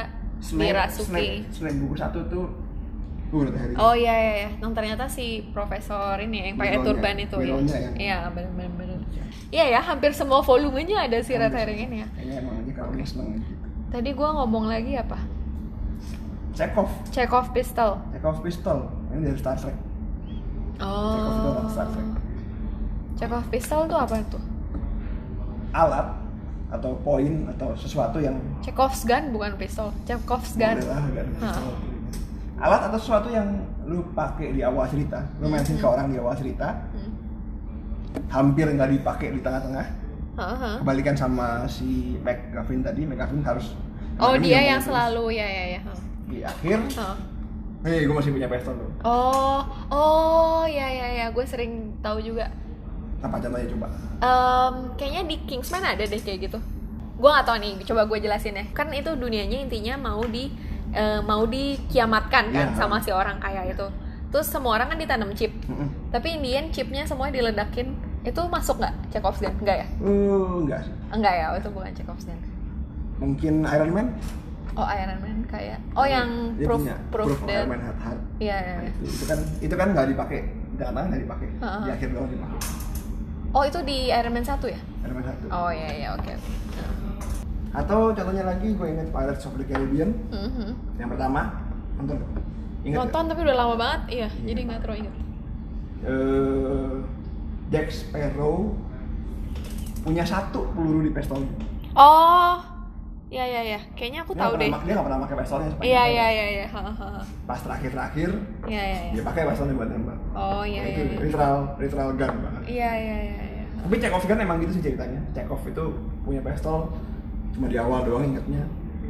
Mirasuki. Snape, Snape buku satu tuh uh, Oh iya iya iya, yang ternyata si profesor ini yang pakai turban itu ya. Mironya yang- Iya, benar benar benar. Iya ya, hampir semua volumenya ada si red herring ini ya. kayaknya emang aja kalau seneng gitu Tadi gua ngomong lagi apa? Chekhov Chekhov pistol. Chekhov pistol ini dari Star Trek Chekhov itu orang Star Trek Oh. Chekhov pistol tuh apa tuh? alat atau poin atau sesuatu yang Chekhov's gun bukan pistol. Chekhov's gun. pistol. alat atau sesuatu yang lu pakai di awal cerita lu mention ke orang di awal cerita Hmm. hampir nggak dipakai di tengah-tengah Heeh. kebalikan sama si McGavin tadi McGavin harus Oh dia yang terus. selalu ya ya ya. Di akhir Heeh. hei gue masih punya pistol loh Oh oh ya ya ya gue sering tahu juga. apa contohnya coba Em, kayaknya di Kingsman ada deh kayak gitu. Gue nggak tahu nih, coba gue jelasin ya. Kan itu dunianya intinya mau di eh, mau dikiamatkan kan Iya. sama si orang kaya itu. Terus semua orang kan ditanam chip. Mm-mm. Tapi Indian chipnya semua diledakin. Itu masuk nggak Chekhov's gun? Enggak ya? Uh, enggak sih Enggak ya, itu bukan Chekhov's gun. mungkin Iron Man Oh Iron Man kayak. Oh yang Dia proof punya proof, proof dead. Iron Man heart heart Iya iya. Nah, iya. itu, itu kan itu kan nggak dipakai di tengah-tengah nggak dipakai Ha-ha. di akhir doang dipakai Oh itu di Iron Man 1 ya? Iron Man satu Oh iya iya oke. oke. atau contohnya lagi gue inget Pirates of the Caribbean Mhm. yang pertama nonton inget? Nonton tapi udah lama banget, iya. Iya. Jadi nggak terlalu ingat. Eh, Jack Sparrow punya satu peluru di pistolnya Oh, iya iya iya. Kayaknya aku Dia tahu deh. dia nggak pernah pakai pistolnya sepanjang Iya tahun. iya iya iya. Ha. pas terakhir-terakhir Iya iya dia iya. pakai pistolnya buat nembak Oh iya iya. itu iya. literal literal gun banget Iya iya iya. iya. tapi Chekhov kan emang gitu sih ceritanya Chekhov itu punya pistol cuma di awal doang ingetnya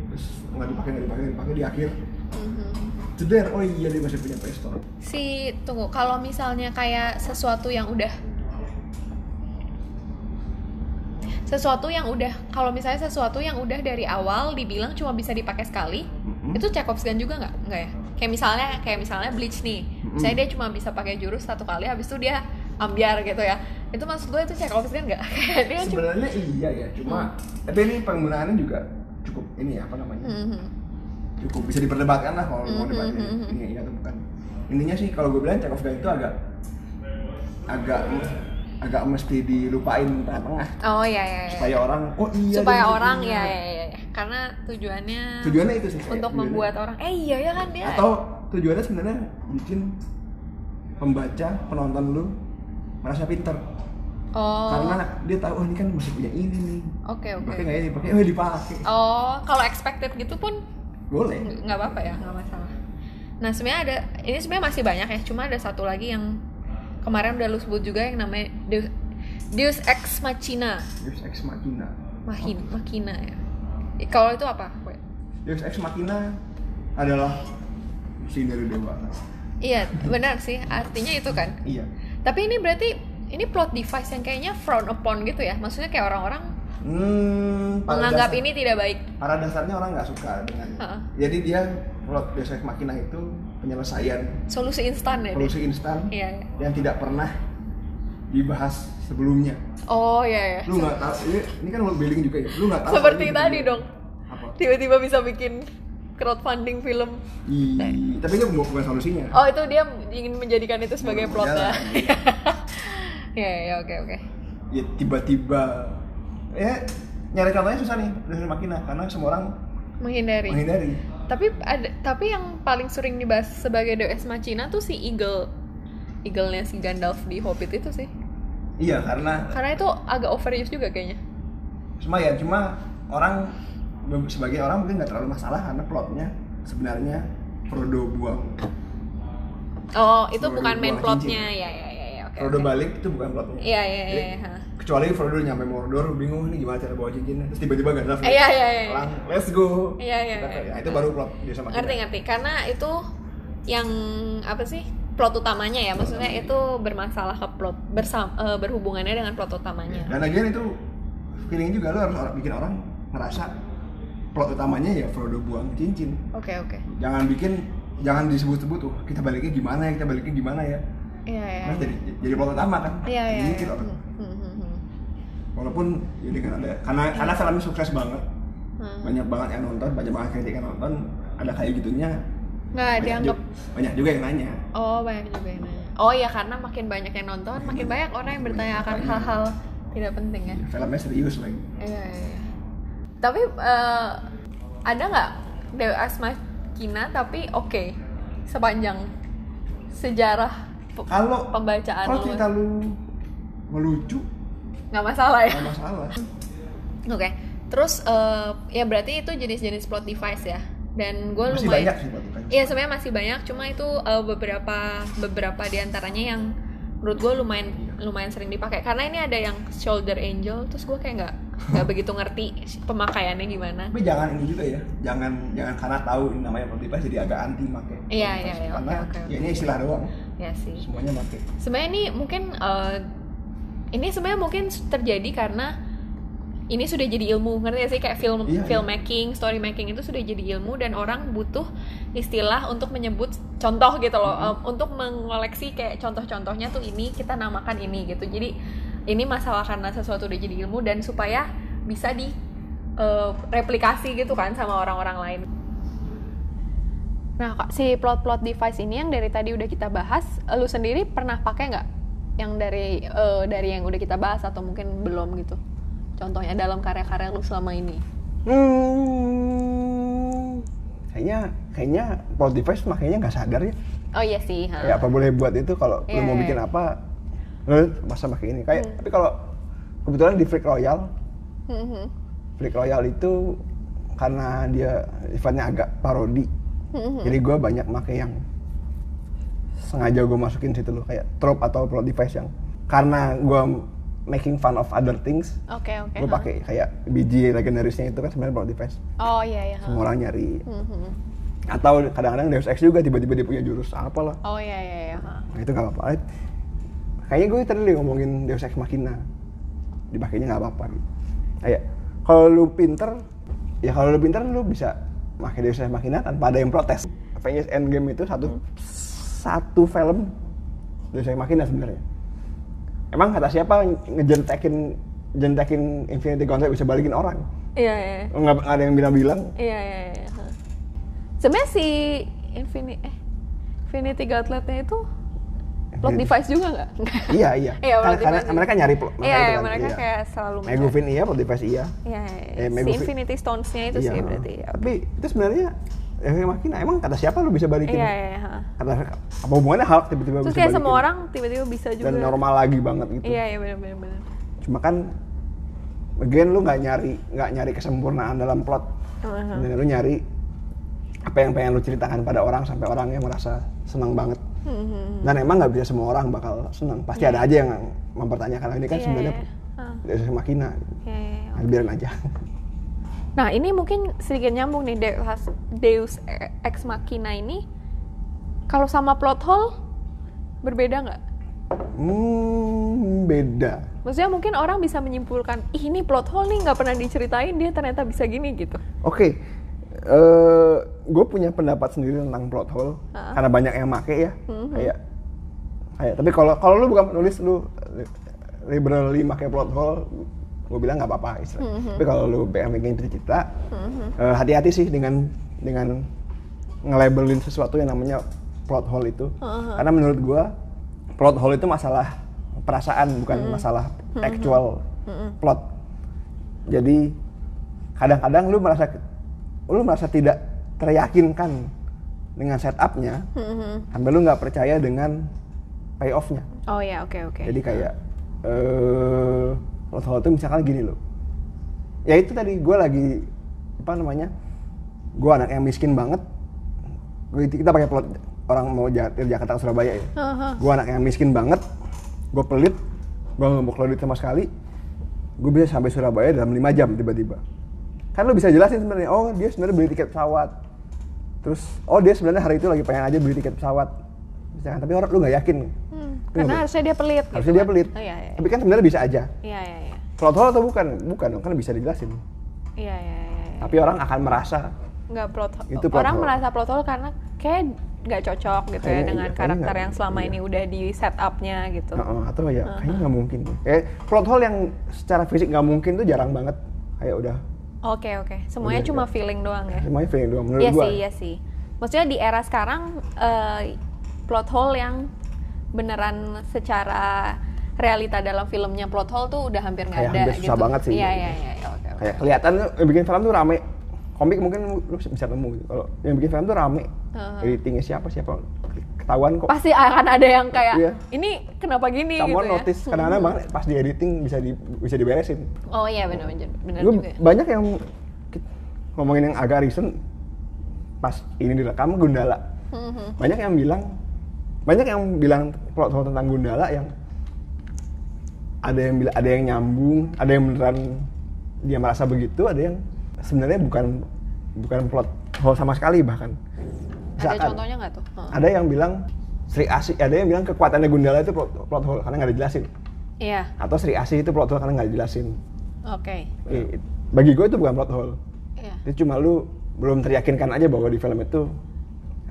terus nggak dipakai nggak dipakai dipakai di akhir Mhm. ceder oh iya dia masih punya pistol Si tunggu, kalau misalnya kayak sesuatu yang udah sesuatu yang udah kalau misalnya sesuatu yang udah dari awal dibilang cuma bisa dipakai sekali Mm-mm. itu Chekhov's gun juga nggak nggak ya? Kayak misalnya kayak misalnya bleach nih. Misalnya dia cuma bisa pakai jurus satu kali habis itu dia ambiar gitu ya. Itu maksud gue itu Chekhov's gun nggak? <laughs> Dia cuma sebenarnya iya ya cuma tapi ini penggunaannya juga cukup ini ya apa namanya? Mhm. cukup bisa diperdebatkan lah kalau mau Mhm, debatnya ini iya atau bukan. Intinya sih kalau gue bilang Chekhov gun itu agak agak agak mesti dilupain tengah-tengah. Oh ya ya, ya. supaya orang oh iya supaya orang punya. ya, ya karena tujuannya tujuannya itu sih untuk tujuannya. membuat orang eh iya ya kan dia atau tujuannya sebenarnya bikin pembaca penonton lu merasa pinter. Oh. Karena dia tahu oh ini kan masih punya ini nih. Oke oke pakai nggak ya? Dipakai oh dipakai. Oh kalau expected gitu pun boleh. Nggak apa-apa ya nggak masalah. Nah sebenarnya ada ini sebenarnya masih banyak ya cuma ada satu lagi yang kemarin udah lu sebut juga yang namanya Deus, Deus Ex Machina. Deus Ex Machina. Mahin Machina ya. Eh, kalau itu apa? Deus Ex Machina adalah sineru dewa. Iya benar sih. Artinya itu kan. Iya. Tapi ini berarti ini plot device yang kayaknya frown upon gitu ya. Maksudnya kayak orang-orang hmm, menganggap dasar- ini tidak baik. pada dasarnya orang nggak suka dengan Ha-ha. jadi dia plot Deus Ex Machina itu penyelesaian. Solusi instan ya? Solusi instan iya. yang tidak pernah dibahas sebelumnya. Oh iya ya lu nggak tahu ini, ini kan world building juga ya? Lu nggak tahu seperti tadi gitu. dong. apa? Tiba-tiba bisa bikin crowdfunding film. Ih, tapi itu bukan, bukan solusinya. Oh itu dia ingin menjadikan itu sebagai Hmm, plotnya. <laughs> ya ya oke oke. ya tiba-tiba. Ya nyari contohnya susah nih dari makina karena semua orang Menghindari. menghindari Tapi ada tapi yang paling sering dibahas sebagai Deus Machina tuh si Eagle. Eagle-nya si Gandalf di Hobbit itu sih. iya karena Karena itu agak overuse juga kayaknya. lumayan cuma orang sebagai orang mungkin nggak terlalu masalah karena plotnya sebenarnya Frodo buang Oh itu Frodo bukan main plotnya ya ya ya ya oke. Frodo oke. balik itu bukan plotnya Iya iya Jadi, iya. Kecuali Frodo nyampe Mordor bingung nih gimana cara bawa cincinnya terus tiba-tiba Gandalf Eh, Iya iya iya. Let's go Iya, iya, Kita iya. nah, itu baru plot dia sama Ngerti ngerti karena itu yang apa sih plot utamanya ya maksudnya itu bermasalah ke plot bersam eh, berhubungannya dengan plot utamanya. dan lagian itu feeling juga lo harus orang, bikin orang ngerasa plot utamanya ya Frodo buang cincin Oke oke. jangan bikin jangan disebut-sebut tuh kita baliknya gimana ya kita baliknya gimana ya Iya iya. Nah, jadi jadi plot utama kan Iya iya. Jadi iya. hmm. Walaupun jadi kan ada karena karena filmnya sukses banget Hmm. banyak banget yang nonton banyak banget kritik yang nonton ada kayak gitunya Nggak banyak, dianggap. ju- banyak juga yang nanya Oh banyak juga yang nanya. Oh iya karena makin banyak yang nonton, makin banyak orang yang bertanya akan hal-hal tidak penting ya filmnya serius lagi Iya, iya, iya. Tapi eh, ada nggak Deus Machina tapi oke sepanjang sejarah kalau pembacaan kalau cerita lu melucu nggak masalah ya. nggak masalah Oke. Terus eh, ya berarti itu jenis-jenis plot device ya. Dan gue masih lumayan banyak sih Iya sebenarnya masih banyak, cuma itu eh, beberapa beberapa di antaranya yang menurut gue lumayan lumayan sering dipakai. Karena ini ada yang shoulder angel, terus gue kayak nggak nggak begitu ngerti pemakaiannya gimana. tapi jangan ini juga ya jangan jangan karena tahu ini namanya plot device jadi agak anti make Iya, iya, iya, karena oke, oke, ya ini istilah doang Ya sih. semuanya make Sebenarnya ini mungkin eh, ini sebenarnya mungkin terjadi karena ini sudah jadi ilmu ngerti gak sih kayak film Iya, iya. filmmaking, story making itu sudah jadi ilmu dan orang butuh istilah untuk menyebut contoh gitu loh, Mm-hmm. em, untuk mengoleksi kayak contoh-contohnya tuh ini kita namakan ini gitu. Jadi ini masalah karena sesuatu udah jadi ilmu dan supaya bisa di eh, replikasi gitu kan sama orang-orang lain. Nah, Kak, si plot-plot device ini yang dari tadi udah kita bahas, lu sendiri pernah pakai nggak? Yang dari eh, dari yang udah kita bahas atau mungkin belum gitu? Contohnya dalam karya-karya lu selama ini. hmm, kayaknya kayaknya device makanya nggak sadar ya Oh iya sih. ha. kayak apa boleh buat itu kalau Iya, lu mau iya. bikin apa lu masa pakai ini kayak tapi kalau kebetulan di Freak Royal Hmm, hmm. Freak Royal itu karena dia sifatnya agak parodi Hmm, hmm. jadi gue banyak make yang sengaja gue masukin situ loh kayak trope atau plot device yang karena gue making fun of other things Oke oke. gue ha. pakai kayak biji legendarisnya itu kan sebenarnya plot device Oh iya iya. semua orang nyari Hmm, hmm. atau kadang-kadang Deus Ex juga tiba-tiba dia punya jurus apalah Oh iya iya iya. nah itu nggak apa-apa kayaknya gue tadi ngomongin Deus Ex Machina dipakainya nggak apa-apa kayak kalau lu pinter ya kalau lu pinter lu bisa pakai Deus Ex Machina tanpa ada yang protes Avengers Endgame itu satu satu film Deus Ex Machina sebenarnya emang kata siapa ngejentekin jentekin Infinity Gauntlet bisa balikin orang Iya iya. iya. nggak ada yang bilang-bilang Iya iya iya. ha. Sebenarnya si Infinity eh Infinity Gauntletnya itu plot device juga nggak? iya iya <laughs> Iya, karena device mereka nyari plot Iya, iya, kan, mereka iya. kayak selalu. Megavin iya plot device iya Iya, Eh, si Megavin- Infinity Stones-nya itu Iya. sih berarti. ya. Tapi itu sebenarnya yang makin emang kata siapa lu bisa balikin? Iya, iya, iya. Kata apa hubungannya Hulk tiba-tiba Terus bisa kayak balikin? semua orang tiba-tiba bisa juga. dan normal lagi banget gitu. Iya, iya benar benar. Cuma kan again lu nggak nyari nggak nyari kesempurnaan dalam plot. Uh-huh. Dan lu nyari apa yang pengen lu ceritakan pada orang sampai orangnya merasa senang banget. Hmm. Dan emang nggak bisa semua orang bakal senang. Pasti ada aja yang mempertanyakan ini kan Iya, sebenarnya iya. Ah. dari makina. Iya, iya, iya. Nah, biarin aja. Nah, ini mungkin sedikit nyambung nih Deus, Deus Ex Machina ini. Kalau sama plot hole berbeda nggak? Hmm, beda. Maksudnya mungkin orang bisa menyimpulkan, ih ini plot hole nih nggak pernah diceritain dia ternyata bisa gini gitu. Oke, eh gue punya pendapat sendiri tentang plot hole Ah. karena banyak yang make ya, Mhm. kayak kayak. Tapi kalau kalau lu bukan penulis lu li- liberally make plot hole, gue bilang nggak apa-apa istilah. Mhm. Tapi kalau lu pengen bikin cerita, Mhm. eh, hati-hati sih dengan dengan nge-labelin sesuatu yang namanya plot hole itu, Mhm. karena menurut gue plot hole itu masalah perasaan bukan masalah actual Mhm. plot. Jadi kadang-kadang lu merasa lu merasa tidak teryakinkan dengan setupnya, Mhm. sampai lu nggak percaya dengan payoffnya. Oh ya, oke oke. Jadi kayak eh plot hole itu misalkan gini loh. Ya itu tadi gue lagi apa namanya? Gue anak yang miskin banget. Gua, kita pakai plot orang mau dari Jakarta ke Surabaya ya. Gue anak yang miskin banget. Gue pelit. Gue nggak mau keluar duit sama sekali. Gue bisa sampai Surabaya dalam 5 jam tiba-tiba. Kan lu bisa jelasin sebenarnya. Oh dia sebenarnya beli tiket pesawat. Terus oh dia sebenarnya hari itu lagi pengen aja beli tiket pesawat. Misalkan, tapi orang lu nggak yakin. Hmm, Lu karena harusnya dia pelit. Harusnya gitu dia kan. pelit. Oh, iya, iya. Tapi kan sebenarnya bisa aja. Iya, iya, iya. Plot hole atau bukan? Bukan, dong, kan bisa dijelasin. Iya, iya, iya. iya. Tapi orang akan merasa nggak plot hole. Itu plot orang hole. merasa plot hole karena kayak nggak cocok gitu ya Kayaknya dengan iya, karakter yang selama iya. ini udah di set up-nya gitu. "Heeh," atau ya kayaknya nggak mungkin. Kayak plot hole yang secara fisik nggak mungkin tuh jarang banget. Kayak udah Oke oke, semuanya Udah, cuma ya. feeling doang ya. semuanya feeling doang menurut Iya gua. sih, iya sih. Maksudnya di era sekarang eh, plot hole yang beneran secara realita dalam filmnya plot hole tuh udah hampir nggak ada hampir susah gitu. banget sih. Iya iya iya. Oke oke. kayak kelihatan yang bikin film tuh rame komik mungkin lu bisa nemu gitu. kalau yang bikin film tuh rame Heeh. editingnya siapa siapa ketahuan kok Pasti akan ada yang kayak Iya. ini kenapa gini kamu gitu ya. notice kadang-kadang banget pas di editing bisa di bisa diberesin Oh iya benar benar benar juga. banyak yang ngomongin yang agak recent pas ini direkam Gundala Mhm. banyak yang bilang banyak yang bilang plot hole tentang Gundala yang ada yang bilang ada yang nyambung ada yang beneran dia merasa begitu ada yang sebenarnya bukan bukan plot hole sama sekali bahkan Ada Misalkan, contohnya nggak tuh? Heeh. ada yang bilang Sri Asih ada yang bilang kekuatannya Gundala itu plot, plot hole karena nggak dijelasin Iya. atau Sri Asih itu plot hole karena nggak dijelasin Oke. Eh, bagi gue itu bukan plot hole Iya. itu cuma lu belum teryakinkan aja bahwa di film itu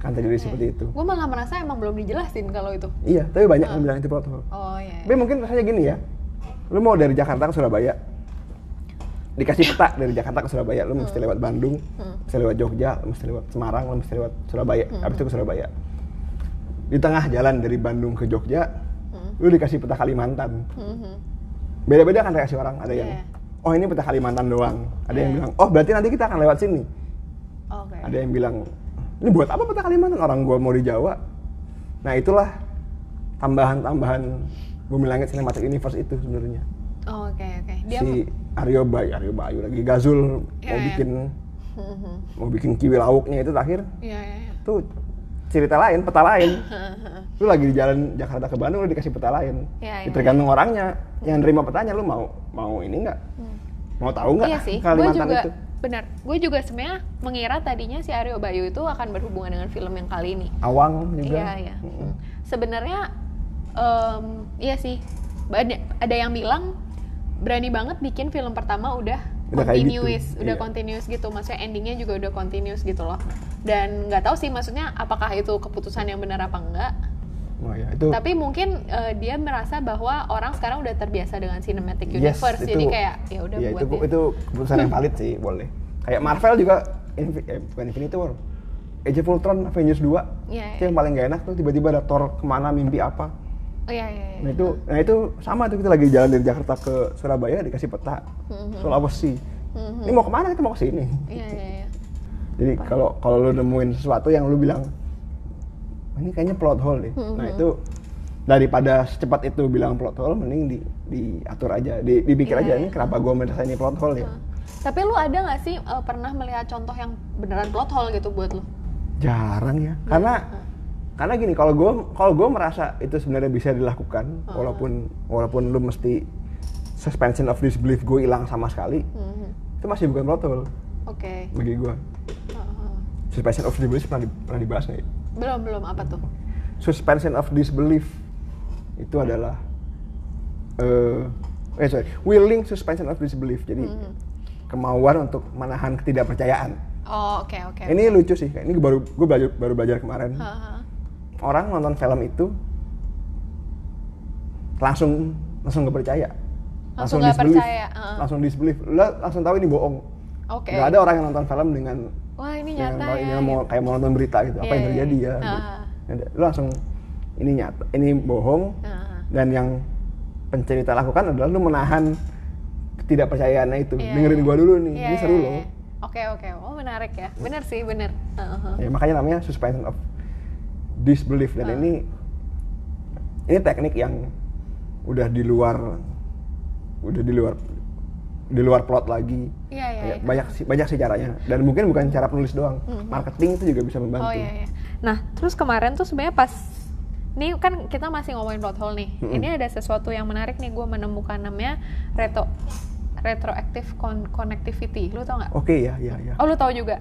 akan terjadi seperti itu Gue malah merasa emang belum dijelasin kalau itu. iya tapi banyak yang bilang itu plot hole Oh iya. tapi mungkin rasanya gini ya lu mau dari Jakarta ke Surabaya dikasih peta dari Jakarta ke Surabaya lu mesti lewat Bandung Hmm. mesti lewat Jogja lu mesti lewat Semarang lu mesti lewat Surabaya habis itu ke Surabaya di tengah jalan dari Bandung ke Jogja Hmm. lu dikasih peta Kalimantan Mhm. beda-beda kan reaksi orang ada yang Iya. oh ini peta Kalimantan doang ada yang Iya. bilang oh berarti nanti kita akan lewat sini Oke. ada yang bilang ini buat apa peta Kalimantan orang gua mau di Jawa nah itulah tambahan-tambahan Bumi Langit Cinematic Universe itu sebenarnya Oh, Oke oke. Dia si Aryo Bayu Aryo Bayu lagi Gazul Iya, mau iya. bikin Mhm. <laughs> mau bikin kiwi lauknya itu terakhir Iya iya. iya. tuh cerita lain peta lain <laughs> lu lagi di jalan Jakarta ke Bandung lu dikasih peta lain Ya, iya. tergantung orangnya yang nerima petanya lu mau mau ini nggak mau tahu nggak Iya sih. Kalimantan juga itu benar. Gue juga sebenarnya mengira tadinya si Aryo Bayu itu akan berhubungan dengan film yang kali ini. Awang juga Iya iya. Sebenarnya em, iya sih. Ada yang bilang berani banget bikin film pertama udah Udah kayak continuous, gitu, udah iya. continuous gitu. Maksudnya endingnya juga udah continuous gitu loh. Dan nggak tahu sih maksudnya apakah itu keputusan yang benar apa enggak. Oh ya itu Tapi mungkin eh, dia merasa bahwa orang sekarang udah terbiasa dengan cinematic Yes, universe. Jadi itu- kayak ya udah Iya, buat itu deh. itu keputusan yang valid sih boleh kayak Marvel juga Infi- eh, bukan Infinity War Age of Ultron Avengers 2 Iya, itu yang paling gak enak tuh tiba-tiba ada Thor ke mana mimpi apa Oh iya iya. iya. nah itu nah itu sama tuh kita lagi jalan dari Jakarta ke Surabaya dikasih peta Mhm. Sulawesi Mhm. ini mau ke mana kita mau ke sini Iya iya iya. jadi kalau kalau lu nemuin sesuatu yang lu bilang "Oh, ini kayaknya plot hole deh Hmm, nah itu daripada secepat itu bilang plot hole mending di diatur aja di, dipikir Iya, aja iya. ini kenapa gua merasa ini plot hole ya Tapi lu ada nggak sih eh, pernah melihat contoh yang beneran plot hole gitu buat lu? jarang ya karena karena gini kalau gue kalau gue merasa itu sebenarnya bisa dilakukan walaupun walaupun lu mesti suspension of disbelief gue hilang sama sekali Mhm. itu masih bukan plot hole Oke. bagi gue suspension of disbelief pernah, di- pernah dibahas nggak ya? Belum belum apa tuh? suspension of disbelief itu adalah eh eh sorry willing suspension of disbelief jadi Mhm. kemauan untuk menahan ketidakpercayaan Oh oke oke. ini lucu sih ini baru gue belajar baru belajar kemarin Heeh. orang nonton film itu langsung langsung gak percaya Langsung nggak disbelief. percaya, heeh. langsung disbelief lu langsung tahu ini bohong Oke. nggak ada orang yang nonton film dengan Wah ini nyata mau- ya. ini mau kayak mau nonton berita gitu apa Iya, yang iya, terjadi iya. ya gitu. Ada. lu langsung ini nyata ini bohong Heeh. dan yang pencerita lakukan adalah lu menahan ketidakpercayaannya itu Iya, dengerin iya. gua dulu nih Iya, ini seru iya. loh Oke oke. Oh menarik ya. Bener sih bener. Heeh. ya makanya namanya suspension of disbelief dan Ah. ini ini teknik yang udah di luar udah di luar di luar plot lagi Iya iya. Ya, iya. banyak sih banyak sih caranya dan mungkin bukan cara penulis doang marketing itu juga bisa membantu Oh iya iya. Nah, terus kemarin tuh sebenarnya pas ini kan kita masih ngomongin plot hole nih. Mm-mm. Ini ada sesuatu yang menarik nih gue menemukan namanya retro retroactive con- connectivity. Lu tau nggak? oke ya ya ya Oh, lu tahu juga.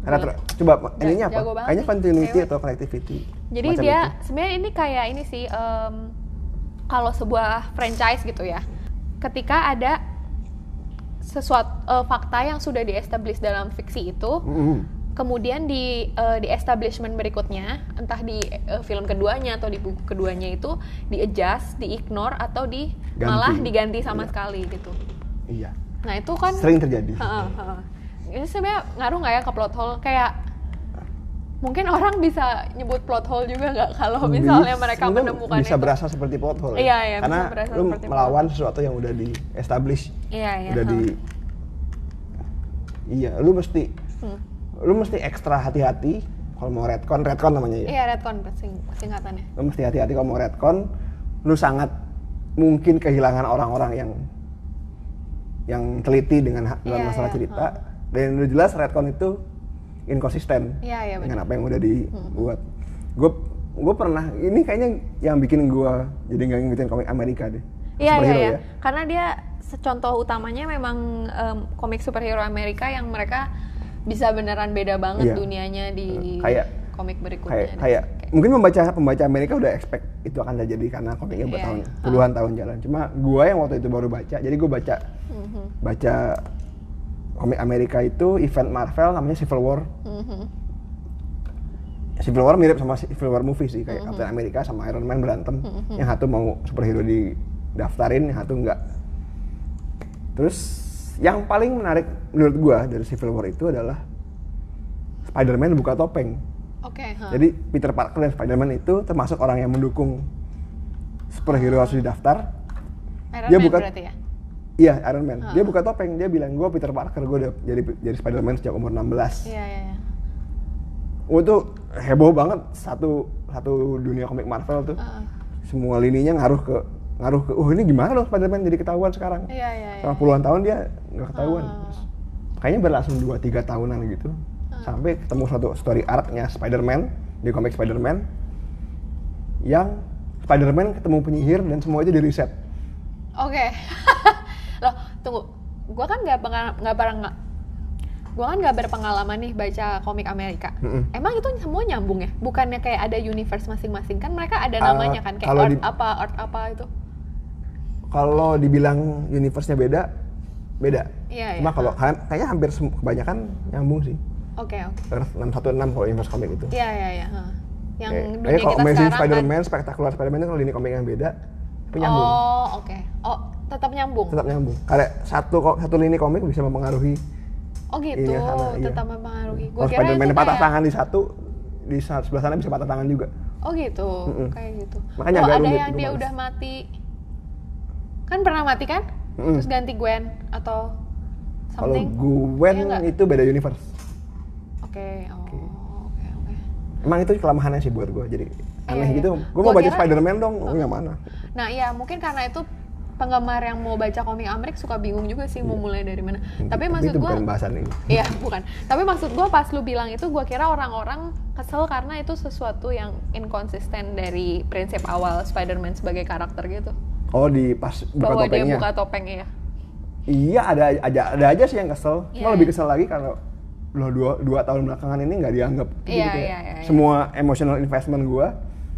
ter- coba Ja- ininya apa kayaknya continuity atau connectivity Jadi dia sebenarnya ini kayak ini sih em, kalau sebuah franchise gitu ya. Ketika ada sesuatu eh, fakta yang sudah di-establish dalam fiksi itu, Mm-mm. kemudian di eh, di establishment berikutnya entah di eh, film keduanya atau di buku keduanya itu di adjust, di ignore atau di Ganti. malah diganti sama Iya. sekali gitu. iya Nah itu kan sering terjadi Heeh, heeh. ini sebenarnya ngaruh nggak ya ke plot hole kayak mungkin orang bisa nyebut plot hole juga nggak kalau misalnya Bis- mereka menemukan bisa itu. berasa seperti plot hole ya. Iya, iya, bisa karena berasa lu seperti plot melawan sesuatu yang udah di establish Iya, iya. udah huh. di iya lu mesti Hmm. lu mesti ekstra hati-hati kalau mau redcon redcon namanya ya Iya, redcon sing- singkatannya. lu mesti hati-hati kalau mau redcon lu sangat mungkin kehilangan orang-orang yang yang teliti dengan dalam Iya, masalah iya, cerita dan udah jelas redcon itu inkonsisten Iya, iya, dengan apa yang udah dibuat gue gue pernah ini kayaknya yang bikin gue jadi nggak ngikutin komik Amerika deh Iya, iya, iya. ya. Karena dia contoh utamanya memang em, komik superhero Amerika yang mereka bisa beneran beda banget Iya. dunianya di Kayak- komik berikutnya. kayak kayak mungkin pembaca pembaca Amerika udah expect itu akan terjadi karena komiknya Iya, bertahun iya. puluhan tahun jalan cuma gue yang waktu itu baru baca jadi gue baca Mhm, baca komik Amerika itu event Marvel namanya Civil War mhm. Civil War mirip sama Civil War movie sih Mm-hmm. kayak Captain America sama Iron Man berantem yang satu mau superhero di daftarin yang satu enggak terus yang paling menarik menurut gua dari Civil War itu adalah Spider-Man buka topeng Oke, huh. jadi Peter Parker dan Spider-Man itu termasuk orang yang mendukung superhero harus didaftar Iron dia Man bukan- berarti ya? Iya Iron Man dia buka topeng dia bilang gua Peter Parker gua udah jadi jadi Spider-Man sejak umur 16 Iya, iya, iya. Oh itu heboh banget satu satu dunia komik Marvel tuh. Heeh. Semua lininya ngaruh ke ngaruh ke oh ini gimana dong Spider-Man jadi ketahuan sekarang. Iya, iya, iya. Selama puluhan tahun dia nggak ketahuan. Ah. Terus, kayaknya berlangsung 2 3 tahunan gitu. Sampai ketemu satu story arc-nya Spider-Man di komik Spider-Man yang Spider-Man ketemu penyihir dan semua itu di reset. Oke. <laughs> Loh, tunggu. Gua kan nggak nggak bareng nggak. Gua kan nggak berpengalaman nih baca komik Amerika. Mm-mm. Emang itu semua nyambung ya? Bukannya kayak ada universe masing-masing kan mereka ada Ah, namanya kan kayak kalau art di- apa art apa itu. Kalau dibilang universe-nya beda, beda. Iya, Cuma iya. kalau kayaknya hampir kebanyakan nyambung sih. Oke, oke. Earth 616 kalau universe komik itu. Iya, iya, iya. Yang Kayak- dunia kayak kalau kita Amazing sekarang kan. Spider-Man, Spectacular Spider-Man itu kalau ini komik yang beda, tapi nyambung. Oh, oke. Oh, tetap nyambung. Tetap nyambung. Karena satu kok satu lini komik bisa mempengaruhi Oh gitu, Iya, sana, iya. tetap mempengaruhi. Gua kalau kira Spider-Man itu patah kayak- tangan di satu, di sebelah sana bisa patah tangan juga. Oh gitu, Mm-mm. kayak gitu. Makanya oh, agak ada yang dia males. udah mati. Kan pernah mati kan? Mm-mm. Terus ganti Gwen atau Kalau? Gwen Iya nggak? itu beda universe. Oke, oh, oke, oke. Emang itu kelemahannya sih buat gue. Jadi aneh Iya, gitu. iya. Gue mau baca kira- Spider-Man dong. Oh, yang mana? Nah iya, mungkin karena itu penggemar yang mau baca komik Amrik suka bingung juga sih mau mulai dari mana. Tapi maksud gua, bukan bahasan ini. Iya, bukan. Tapi maksud gua pas lu bilang itu gua kira orang-orang kesel karena itu sesuatu yang inkonsisten dari prinsip awal Spider-Man sebagai karakter gitu. Oh di pas buka Bahwa dia topengnya. buka topeng ya. Iya ada aja ada aja sih yang kesel. Cuma Iya. lebih kesel lagi kalau lo dua, dua tahun belakangan ini nggak dianggap gitu Iya, kayak iya, iya, iya. semua emotional investment gue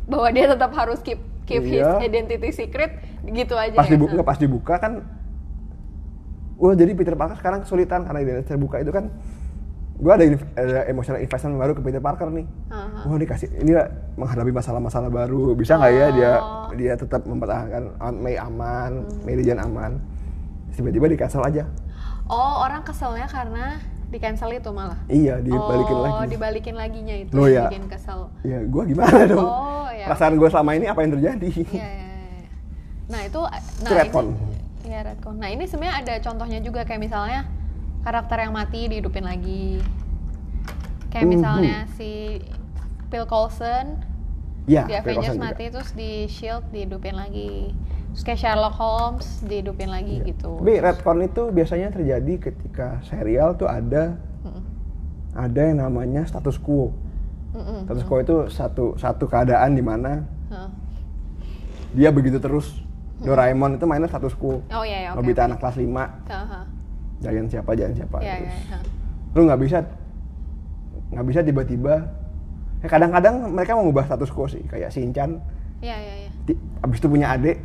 Bahwa dia tetap harus keep keep his Iya. identity secret gitu aja pas ya. dibuka nggak pas dibuka kan wah jadi Peter Parker sekarang kesulitan karena identitas terbuka itu kan gue ada, ada emotional investment baru ke Peter Parker nih Aha. wah ini kasih ini ya menghadapi masalah-masalah baru bisa nggak ya dia Oh. dia tetap mempertahankan Aunt May aman Mary Jane aman tiba-tiba di cancel aja Oh, orang keselnya karena di cancel itu malah. iya dibalikin oh, lagi dibalikin laginya itu Loh, yang ya. bikin kesel. ya gue gimana dong Oh, ya. perasaan gue selama ini apa yang terjadi Iya, iya, iya. Nah, itu nah retcon. Iya, retcon. Nah, ini sebenarnya ada contohnya juga kayak misalnya karakter yang mati dihidupin lagi. Kayak Mhm. misalnya si Phil Coulson ya di Avengers juga. mati terus di Shield dihidupin lagi. Terus kayak Sherlock Holmes dihidupin lagi Iya. gitu. Tapi retcon itu biasanya terjadi ketika serial tuh ada Mm-mm. ada yang namanya status quo. Mm-mm. Status quo itu satu satu keadaan di mana dia begitu terus. Doraemon itu mainnya status quo. Oh iya, iya. Nobita oke. anak kelas 5, Aha. Giant siapa, Giant siapa. Iya, terus. iya, iya. Lu nggak bisa nggak bisa tiba-tiba ya kadang-kadang mereka mau ngubah status quo sih kayak Shinchan Iya, iya, iya. abis itu punya adik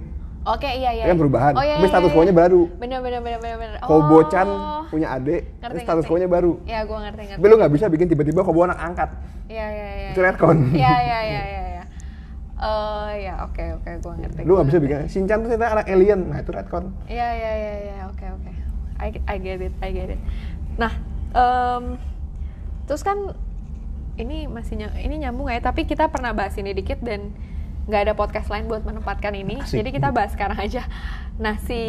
Oke, iya, iya. kan perubahan Oh, iya, tapi iya, status iya, quo-nya iya. baru Bener, bener, bener, bener, bener. Oh. punya adik Ngerti, status quo-nya baru Iya, gua ngerti, ngerti. tapi lu nggak bisa bikin tiba-tiba Kobo anak angkat Iya, iya, iya. Itu iya. retcon. Iya, iya, <laughs> iya, iya, iya. Eh, ya, oke, oke, gua ngerti. lu nggak bisa bikin Shinchan tuh ternyata anak alien nah itu retcon Iya, iya, iya, iya, oke, oke. I, I get it, I get it. Nah, em, terus kan ini masih ny- ini nyambung ya tapi kita pernah bahas ini dikit dan nggak ada podcast lain buat menempatkan ini Asik. jadi kita bahas sekarang aja nah si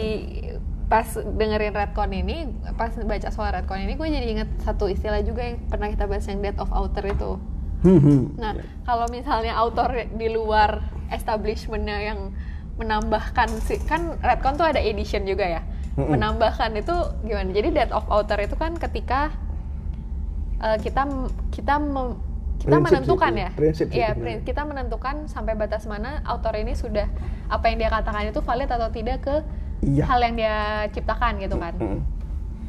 pas dengerin Redcon ini pas baca soal Redcon ini gue jadi inget satu istilah juga yang pernah kita bahas yang death of outer itu Hmm, hmm. Nah, kalau misalnya author di luar establishmentnya yang menambahkan si kan Redcon tuh ada edition juga ya. Mm-mm. Menambahkan itu gimana? Jadi death of author itu kan ketika eh, kita kita mem- kita Prinsip sih menentukan itu. ya. Prinsip sih Iya, itu prin- kita menentukan sampai batas mana author ini sudah apa yang dia katakan itu valid atau tidak ke Iya. hal yang dia ciptakan gitu kan. Hmm.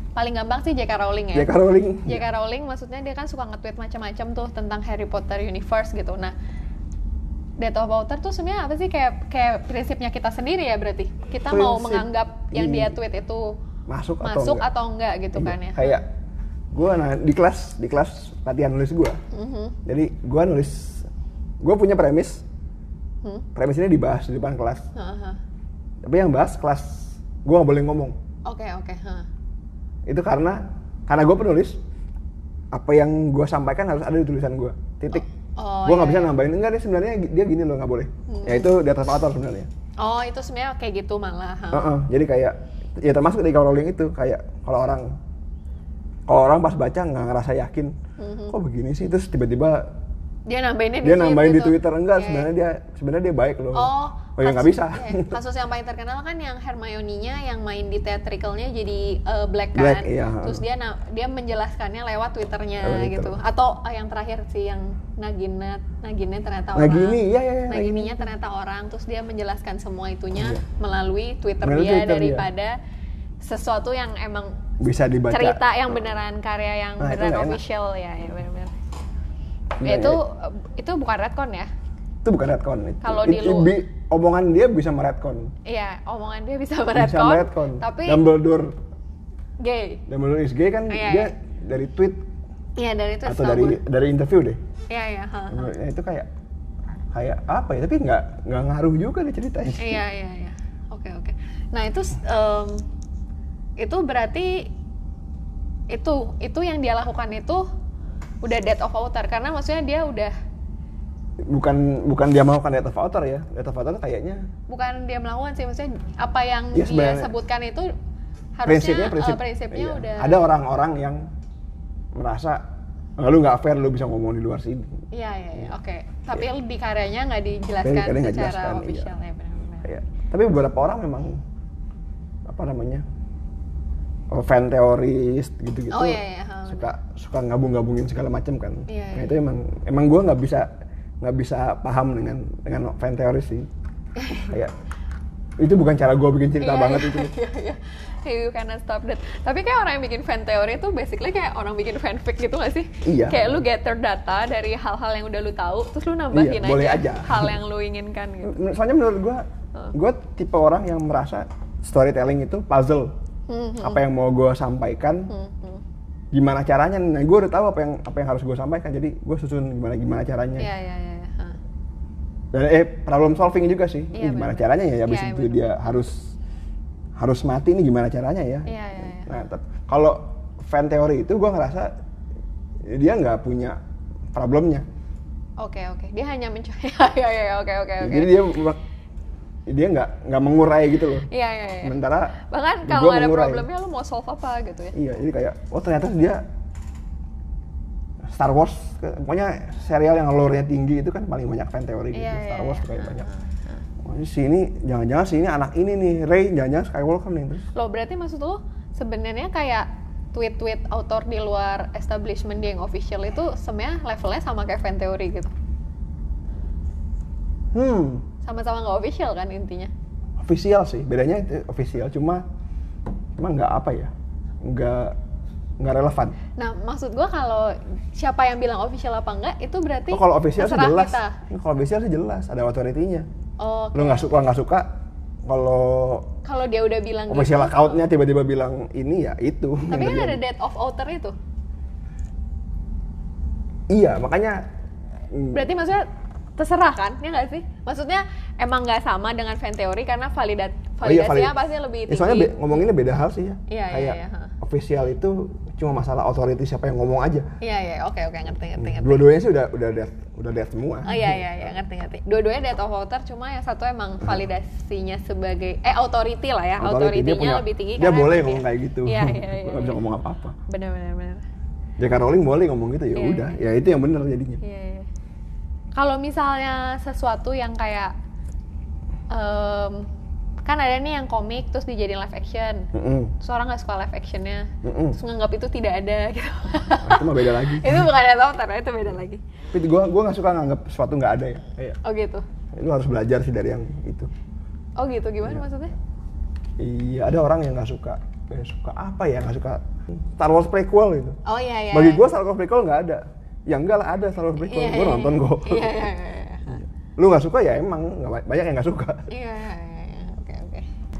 Paling gampang sih J.K. Rowling ya. J.K. Rowling. J.K. Rowling maksudnya dia kan suka nge-tweet macam-macam tuh tentang Harry Potter universe gitu. Nah, Death of Author tuh sebenarnya apa sih kayak kayak prinsipnya kita sendiri ya berarti. Kita mau Prinsip menganggap yang dia tweet itu Masuk, atau masuk enggak? atau enggak gitu Iya, kan ya. Kayak gue nah di kelas di kelas latihan nulis gue. Mhm. Jadi gue nulis, gue punya premis. Hmm. Premis ini dibahas di depan kelas. Haha. Tapi yang bahas kelas, gue nggak boleh ngomong. Oke, oke, ha. Itu karena karena gue penulis, apa yang gue sampaikan harus ada di tulisan gue. Titik. Oh, gue nggak iya, bisa iya. nambahin enggak nih sebenarnya dia gini loh nggak boleh. Ya itu di atas author sebenarnya. Oh, itu sebenarnya kayak gitu malah. ha. Heeh, jadi kayak ya termasuk di Rowling itu kayak kalau orang kalau orang pas baca nggak ngerasa yakin Mhm. kok begini sih terus tiba-tiba Dia nambahinnya dia situ nambahin di. Twitter enggak Iya, sebenarnya dia sebenarnya dia baik loh Oh, oh ya nggak bisa iya, <laughs> Kasus yang paling terkenal kan yang Hermione-nya yang main di theatricalnya jadi eh, black kan. Black, iya. Terus dia dia menjelaskannya lewat Twitternya Lewat Twitter. gitu. Atau eh, yang terakhir sih yang Nagina Nagina ternyata orang. Nagini, iya, iya, iya, Nagininya ternyata orang. Terus dia menjelaskan semua itunya Iya. melalui Twitter Melalui dia Twitter dia. daripada sesuatu yang emang bisa dibaca cerita yang beneran karya yang Nah, itu beneran nggak enak. official ya, ya benar-benar. Itu iya. itu bukan retcon ya? itu bukan redcon itu Kalau di lu- bi- omongan dia bisa meredcon Iya, omongan dia bisa bisa meredcon, meredcon tapi Dumbledore gay. Dumbledore is gay kan Iya, dia iya. dari tweet Iya dari itu atau dari dari interview deh Iya iya. Ya, itu kayak kayak apa ya tapi nggak nggak ngaruh juga nih ceritanya Iya iya iya. Oke oke. Nah itu em, itu berarti itu itu yang dia lakukan itu udah dead of author karena maksudnya dia udah bukan bukan dia mau kan death of author ya death of author kayaknya bukan dia melakukan sih maksudnya apa yang Ya, dia sebutkan itu harusnya prinsipnya eh, prinsip prinsipnya iya. udah ada orang-orang yang merasa "Nggak, lu nggak fair lu bisa ngomong di luar sini Iya iya iya. Oke. Tapi di karyanya nggak dijelaskan di karyanya secara iya. official ya benar-benar. kayak tapi beberapa orang memang apa namanya fan teoris gitu-gitu Oh, iya, iya, suka suka ngabung-gabungin segala macam kan Iya, nah iya. itu emang emang gue nggak bisa nggak bisa paham dengan dengan fan teoris sih <laughs> kayak itu bukan cara gue bikin cerita Iya, banget iya, itu Iya, iya. You cannot stop that. Tapi kayak orang yang bikin fan teori itu basically kayak orang bikin fanfic gitu gak sih? Iya. Kayak lu gather data dari hal-hal yang udah lu tahu, terus lu nambahin Iya, boleh aja. hal yang lu inginkan gitu. Soalnya menurut gue gue tipe orang yang merasa storytelling itu puzzle Hmm, apa yang mau gue sampaikan hmm, hmm. gimana caranya nah gue udah tahu apa yang apa yang harus gue sampaikan jadi gue susun gimana gimana caranya iya, iya. Ha. dan eh problem solving juga sih Iya, gimana caranya ya habis Iya, itu benar. dia harus harus mati ini gimana caranya ya Iya, iya, iya. nah kalau fan teori itu gue ngerasa dia nggak punya problemnya Oke, oke. Dia hanya mencoba. <laughs> Iya, iya, iya. Oke, oke, oke. jadi dia dia nggak nggak mengurai gitu loh Iya, iya, iya. sementara Bahkan kalau ada mengurai. problemnya lu mau solve apa gitu ya. Iya, jadi kayak oh ternyata dia Star Wars, pokoknya serial yang lore-nya tinggi itu kan paling banyak fan teori gitu. Iya, iya, Star Wars iya. kayak Ha, banyak. Oh, si ini jangan-jangan si ini anak ini nih, Rey jangan-jangan Skywalker nih terus. Lo berarti maksud lo sebenarnya kayak tweet-tweet author di luar establishment dia yang official itu sebenarnya levelnya sama kayak fan teori gitu. Hmm, Sama-sama nggak official kan intinya. official sih, bedanya itu official cuma cuma nggak apa ya, nggak nggak relevan. Nah, maksud gua kalau siapa yang bilang official apa enggak itu berarti Oh, kalau official sih jelas. kita. Kalau official sih jelas, ada authority-nya. Oh, Lo nggak suka nggak suka, kalau kalau dia udah bilang official gitu. account-nya tiba-tiba bilang ini ya itu. Tapi kan ada date of author itu. Iya, makanya mm, Berarti maksudnya terserah kan? Ya nggak sih? Maksudnya emang nggak sama dengan fan teori karena validat Oh iya, validasinya valid- pasti lebih Ya, tinggi. soalnya be- ngomonginnya beda hal sih ya. Iya, iya, Kayak iya, ha. official itu cuma masalah authority siapa yang ngomong aja Iya iya oke oke ngerti ngerti ngerti. dua-duanya sih udah udah death udah death semua Oh iya iya iya ngerti ngerti. Dua-duanya death of author cuma yang satu emang validasinya sebagai eh authority lah ya. Authority, punya- lebih tinggi dia boleh ngomong kayak gitu Iya iya iya. Nggak bisa ngomong apa-apa Benar benar benar. J.K. Rowling boleh ngomong gitu ya Iya, udah ya itu yang bener jadinya Iya iya. Kalau misalnya sesuatu yang kayak em, kan ada nih yang komik terus dijadiin live action. Mm-mm. Terus orang nggak suka live actionnya. Mm-mm. Terus nganggap itu tidak ada gitu. Nah, itu mah beda lagi <laughs> itu bukan of author, itu beda lagi. tapi gue gue nggak suka nganggap sesuatu nggak ada ya kayak Oh gitu. lu harus belajar sih dari yang itu Oh gitu gimana maksudnya? iya ada orang yang nggak suka nggak suka apa ya nggak suka Star Wars prequel gitu Oh iya iya. bagi gue Star Wars prequel nggak ada ya enggak lah ada Star Wars prequel Iya, gue iya, nonton iya. kok Iya iya iya. iya. lu nggak suka ya emang banyak yang nggak suka Iya, iya, iya. oke oke.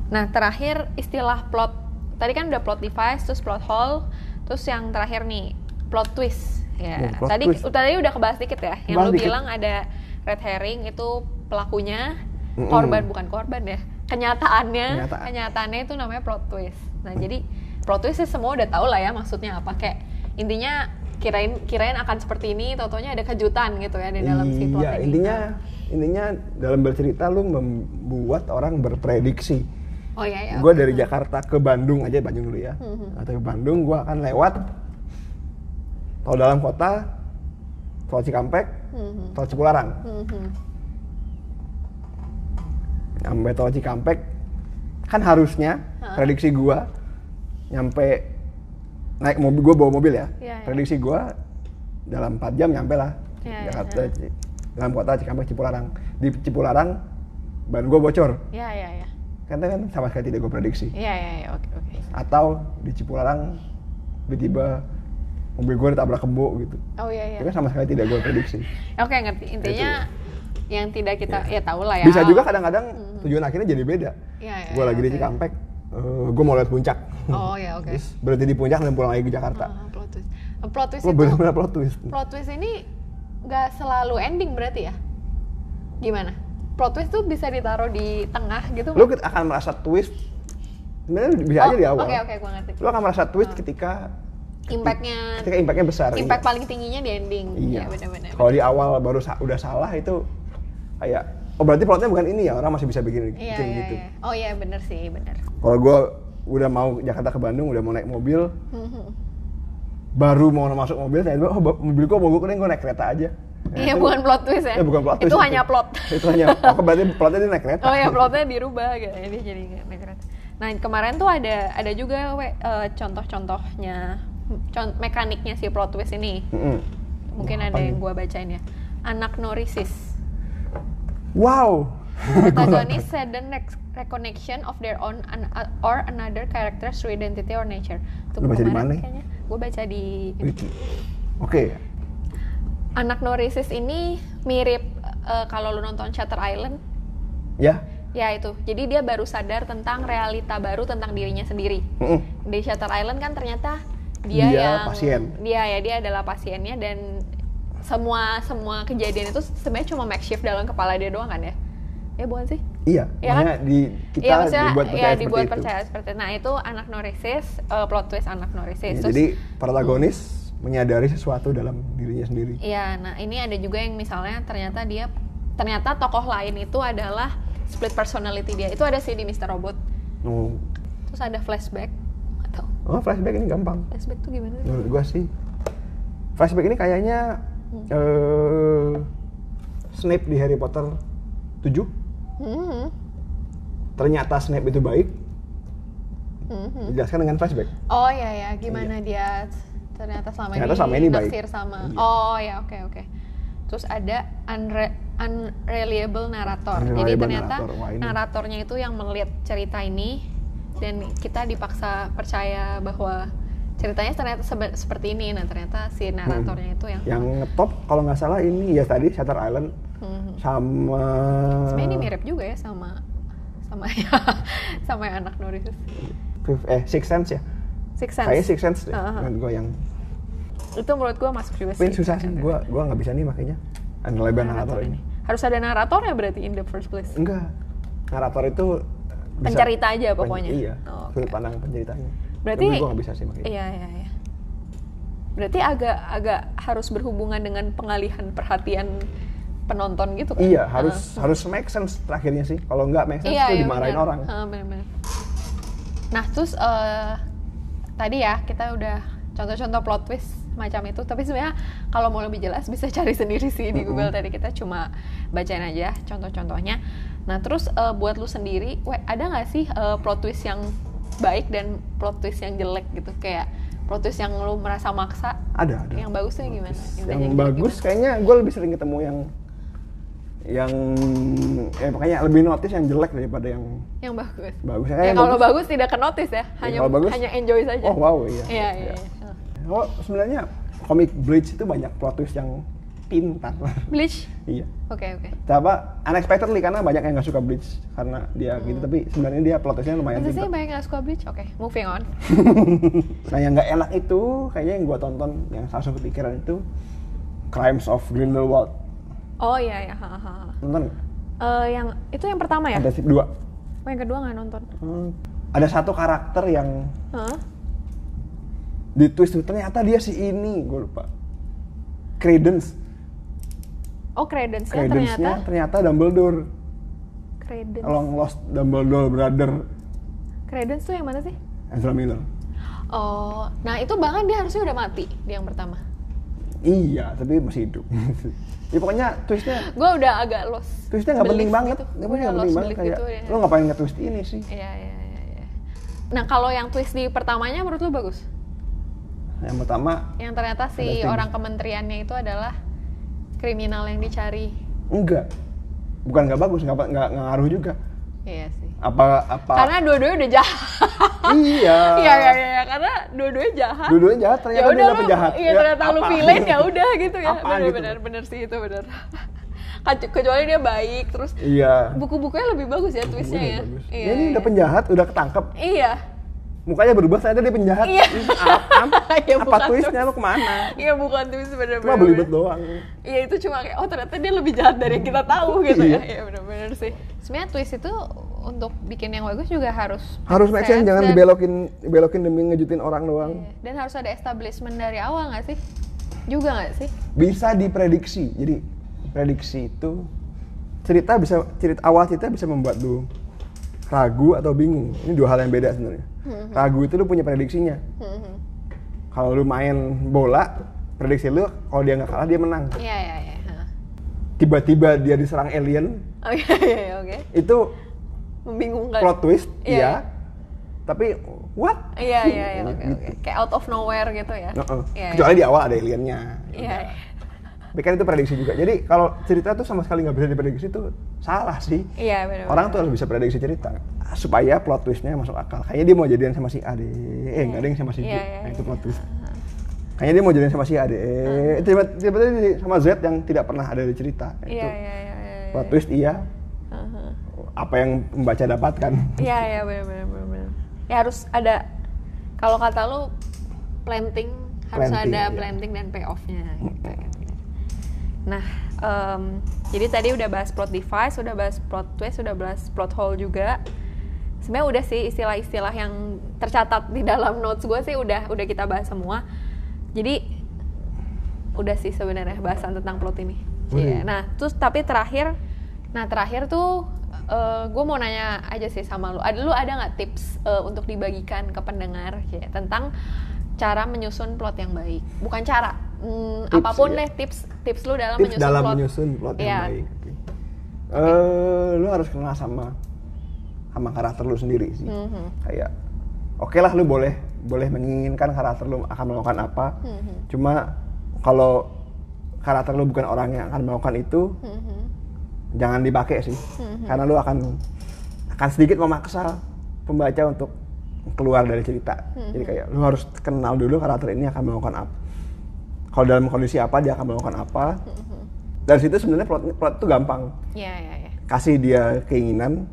Nah terakhir istilah plot tadi kan udah plot device, terus plot hole, terus yang terakhir nih plot twist. Ya, Oh, plot tadi twist. tadi udah kebahas dikit ya. Yang Bahas lu dikit. bilang ada red herring itu pelakunya Mm-mm. korban bukan korban ya. Kenyataannya, Kenyataan. kenyataannya itu namanya plot twist. Nah jadi plot twist sih semua udah tahu lah ya maksudnya apa. Kayak intinya kirain kirain akan seperti ini, totonya ada kejutan gitu ya di dalam si plot iya intinya intinya dalam bercerita lu membuat orang berprediksi Oh iya ya. gue dari Jakarta ke Bandung aja Bandung dulu ya Mhm. atau ke Bandung gue akan lewat tol dalam kota tol Cikampek Mhm. tol Cipularang Mhm. sampai tol Cikampek kan harusnya Hah? prediksi gue nyampe naik mobil gue bawa mobil ya Iya, iya. prediksi gue dalam 4 jam nyampe lah Iya, iya, Jakarta iya. Ci- dalam kota Cikampek Cipularang di Cipularang ban gue bocor Iya iya iya. kan kan sama sekali tidak gue prediksi Iya iya iya oke oke. atau di Cipularang tiba-tiba mobil gue ditabrak kebo gitu Oh iya iya. itu kan sama sekali tidak gue prediksi <laughs> Oke ngerti. Intinya yang tidak kita ya tahu lah ya. bisa juga kadang-kadang Mhm. tujuan akhirnya jadi beda Iya iya. gue lagi di oke. Cikampek gue mau lihat puncak Oh ya oke. terus berhenti di puncak dan pulang lagi ke Jakarta Ah, plot twist. Eh, Plot twist Lo itu. bener-bener plot twist Plot twist ini nggak selalu ending berarti ya? Gimana? Plot twist tuh bisa ditaruh di tengah gitu? lo akan merasa twist sebenarnya bisa aja Oh, di awal Oke oke gua ngerti. lo akan merasa twist Ah. ketika Impactnya ketika impactnya besar impact iya. paling tingginya di ending. Iya. benar-benar. Kalau di awal baru sa- udah salah itu kayak oh berarti plotnya bukan ini ya orang masih bisa bikin, Iya bikin iya gitu. iya. Oh iya bener sih bener. Kalau gue udah mau Jakarta ke Bandung udah mau naik mobil baru mau masuk mobil ternyata oh mobil gue mogok nih gue naik kereta aja. Iya itu- bukan plot twist ya? Eh, bukan plot twist. Itu hanya plot. itu hanya oh berarti plotnya dia naik kereta. Oh ya plotnya dirubah gitu. Ini jadi naik kereta. Nah kemarin tuh ada ada juga we, eh, contoh-contohnya con- mekaniknya si plot twist ini. Mm-mm. Mungkin Wah, ada yang gua bacain ya. Anaknorisis. Wow. <laughs> Protagonist sudden rec- reconnection of their own an- or another character through identity or nature. Tuh Lu baca di mana? Gue baca di. Oke. Anak Norisis ini mirip eh, kalau lu nonton Shutter Island Ya. Ya itu. Jadi dia baru sadar tentang realita baru tentang dirinya sendiri. Mm-mm. Di Shutter Island kan ternyata dia, Dia yang pasien. Dia ya dia adalah pasiennya dan semua semua kejadian itu sebenarnya cuma makeshift dalam kepala dia doang kan ya? Ya bukan sih? Iya. Iya kan? Di kita Iya maksudnya dibuat percaya ya seperti dibuat itu. percaya seperti itu. Nah itu anak Norisis, eh, plot twist anak Norisis. Ya, Terus- jadi protagonis menyadari sesuatu dalam dirinya sendiri. Iya, nah ini ada juga yang misalnya ternyata dia ternyata tokoh lain itu adalah split personality dia. Itu ada sih di Mr. Robot. Oh, Terus ada flashback atau oh flashback ini gampang. flashback tuh gimana? Menurut gua sih flashback ini kayaknya Hmm. eh Snape di Harry Potter 7 Hmm. ternyata Snape itu baik Hmm. dijelaskan dengan flashback. Oh iya ya, gimana dia ternyata selama Ternyata ini selama ini baik. naksir sama. Iya. Oh ya, oke oke. Terus ada unre- unreliable narrator. Jadi Unreliable ternyata narrator. Wah, ini. naratornya itu yang melihat cerita ini dan kita dipaksa percaya bahwa ceritanya ternyata sebe- seperti ini. Nah, ternyata si naratornya itu yang Yang ngetop kalau nggak salah ini ya tadi Shutter Island Hmm. sama Sebenarnya ini mirip juga ya sama sama <laughs> ya sama yang anak Norisus. Fifth- eh Six Sense ya. Six Sense. Kayaknya Six Sense deh. Uh-huh. menurut gua yang Itu menurut gua masuk juga tapi sih. susah sih. Gua gua nggak bisa nih makanya unreliable narator Narator ini. Harus ada naratornya berarti in the first place. Enggak. Narator itu bisa- Pencerita aja pen- pokoknya. Iya. Oh, Sudut oke. pandang penceritanya. Berarti Tapi gua nggak bisa sih makanya. Iya, iya, iya. Berarti agak agak harus berhubungan dengan pengalihan perhatian penonton gitu kan? Iya, harus harus make sense terakhirnya sih. Kalau nggak make sense Iya, tuh iya, dimarahin benar. orang. Heeh, benar-benar. Nah, terus eh, tadi ya kita udah contoh-contoh plot twist macam itu. Tapi sebenarnya kalau mau lebih jelas bisa <laughs> cari sendiri sih di Google. Tadi kita cuma bacain aja contoh-contohnya. Nah, terus eh, buat lu sendiri, we, ada nggak sih eh, plot twist yang baik dan plot twist yang jelek gitu? Kayak plot twist yang lu merasa maksa. Ada, ada. Yang bagusnya gimana? Yang jeleknya bagus kayaknya gue lebih sering ketemu yang yang eh makanya lebih notice yang jelek daripada yang gimana? Yang bagus. bagus. Ya, yang kalau bagus tidak ke notice ya, hanya kalau bagus, hanya enjoy saja. Oh wow, iya. Iya, iya. iya. Oh sebenarnya komik Bleach itu banyak plot twist yang pintar. Bleach. iya. Oke oke. Coba unexpectedly karena banyak yang nggak suka Bleach karena dia gitu tapi sebenarnya dia plot twistnya lumayan Masa sih banyak yang nggak suka Bleach? Oke, moving on. <laughs> Nah yang nggak enak itu kayaknya yang gua tonton yang langsung kepikiran itu Crimes of Grindelwald. Oh iya ya. ha, ha, ha. Nonton? Eh, yang itu yang pertama ya? Ada sip dua. Oh yang kedua nggak nonton. Hmm, ada satu karakter yang Hah? di twist ternyata dia si ini gue lupa. Credence. Oh credence ya Credence-nya ternyata. ternyata Dumbledore. Credence. Long lost Dumbledore brother Credence tuh yang mana sih? Ezra Miller. Oh, nah itu bahkan dia harusnya udah mati di yang pertama. Iya, tapi masih hidup. <laughs> ya pokoknya twistnya Gue udah agak lost. twistnya nggak penting banget. gitu. Nggak penting, nggak penting banget kayak gitu ya. lo ngapain nge-twist ini sih? Iya iya iya. iya. Nah kalau yang twist di pertamanya menurut lu bagus? Yang pertama Yang ternyata si orang kementeriannya itu adalah kriminal yang dicari. enggak. Bukan nggak bagus, nggak nggak ngaruh juga. Iya sih. Apa apa Karena dua-duanya udah jahat. iya. <laughs> Iya iya iya. karena dua-duanya jahat. Dua-duanya jahat, ternyata ya dia lu, penjahat. Iya ternyata lu villain ya udah gitu ya. Apa Bener gitu? bener bener sih itu bener. <laughs> Kecu- Kecuali dia baik terus Iya. buku-bukunya lebih bagus ya twistnya ya. bagus. Iya. Ini iya. udah penjahat, udah ketangkep. Iya. Mukanya berubah, ternyata dia penjahat. Iya. Apa, <laughs> Iya, apa twistnya twist. lo ke mana? Iya bukan twist bener Cuma belibet doang. Iya itu cuma kayak oh ternyata dia lebih jahat dari yang kita tahu gitu ya. Iya. Iya bener-bener sih. Sebenarnya twist itu untuk bikin yang bagus juga harus Harus make sense, jangan dan- dibelokin dibelokin demi ngejutin orang doang. Iya. Dan harus ada establishment dari awal nggak sih? Juga nggak sih? Bisa diprediksi. Jadi prediksi itu cerita bisa cerita awal cerita bisa membuat lu ragu atau bingung. Ini dua hal yang beda sebenarnya. Ragu itu lu punya prediksinya. Hmm, Kalau lu main bola, prediksi lu kalau dia nggak kalah dia menang. Iya iya iya. Tiba-tiba dia diserang alien, Oh iya iya iya, oke. itu Membingungkan. plot twist, Iya. iya. Tapi what? Iya iya iya oke oke. Kayak out of nowhere gitu ya. Heeh. Iya, Kecuali di awal ada aliennya. Iya. iya. Tapi kan itu prediksi juga. Jadi kalau cerita tuh sama sekali nggak bisa diprediksi itu salah sih. Iya benar. Orang tuh harus bisa prediksi cerita supaya plot twistnya masuk akal. Kayaknya dia mau jadian sama si A deh. Eh nggak ada yang sama si B. Iya, iya, Nah, itu iya. plot twist. Kayaknya dia mau jadian sama si A deh. Eh, tiba- Tiba-tiba sama Z yang tidak pernah ada di cerita. Nah, Iya itu iya plot twist iya. Apa yang membaca dapatkan. Iya iya benar benar benar. benar. Ya harus ada kalau kata lu planting harus Planting, ada iya. planting dan payoff-nya gitu. Nah, em, jadi tadi udah bahas plot device, udah bahas plot twist, udah bahas plot hole juga. Sebenarnya udah sih istilah-istilah yang tercatat di dalam notes gue sih udah udah kita bahas semua. Jadi udah sih sebenarnya bahasan tentang plot ini. Wih. Iya. Nah, terus tapi terakhir, nah terakhir tuh gue mau nanya aja sih sama lu. Ada lu ada nggak tips eh, untuk dibagikan ke pendengar ya, tentang cara menyusun plot yang baik? Bukan cara, mm, Tips, apa pun ya. deh tips tips lu dalam Tips menyusun dalam plot. menyusun plot yang Iya. baik. Oke. Eh, lu harus kenal sama sama karakter lu sendiri sih. Mhm. Kayak oke lah lu boleh boleh menginginkan karakter lu akan melakukan apa. Mhm. Cuma kalau karakter lu bukan orang yang akan melakukan itu, Mhm. jangan dipakai sih. Mhm. Karena lu akan akan sedikit memaksa pembaca untuk keluar dari cerita. Mhm. Jadi kayak lu harus kenal dulu karakter ini akan melakukan apa. Kalau dalam kondisi apa dia akan melakukan apa. Mhm. Dari situ sebenarnya plot plot itu gampang. Iya iya iya. Kasih dia keinginan,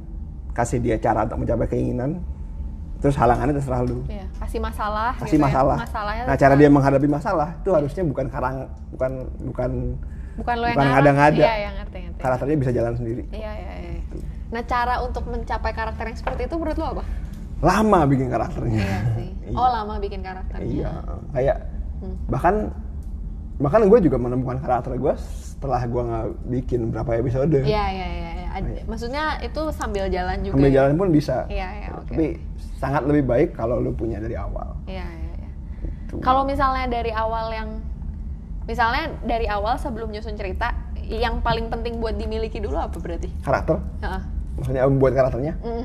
kasih dia cara untuk mencapai keinginan. Terus halangannya terserah lu. Iya, kasih masalah. Kasih gitu ya. masalah. Masalahnya Nah, cara dia menghadapi masalah itu harusnya bukan karang bukan bukan bukan lo yang bukan ngarang. ngada-ngada. Iya, yang ngerti ngerti. karakternya bisa jalan sendiri. Iya iya iya. Nah cara untuk mencapai karakter yang seperti itu menurut lo apa? Lama bikin karakternya. Iya sih. <laughs> Oh lama bikin karakternya. Iya, kayak Hmm. bahkan bahkan gue juga menemukan karakter gue setelah gue nggak bikin berapa episode Iya iya iya. Ad- Maksudnya itu sambil jalan juga. sambil ya? jalan pun bisa Iya iya oke. tapi sangat lebih baik kalau lu punya dari awal Iya iya. Gitu. Kalau misalnya dari awal yang misalnya dari awal sebelum nyusun cerita yang paling penting buat dimiliki dulu apa berarti? karakter Heeh. maksudnya membuat karakternya Mm.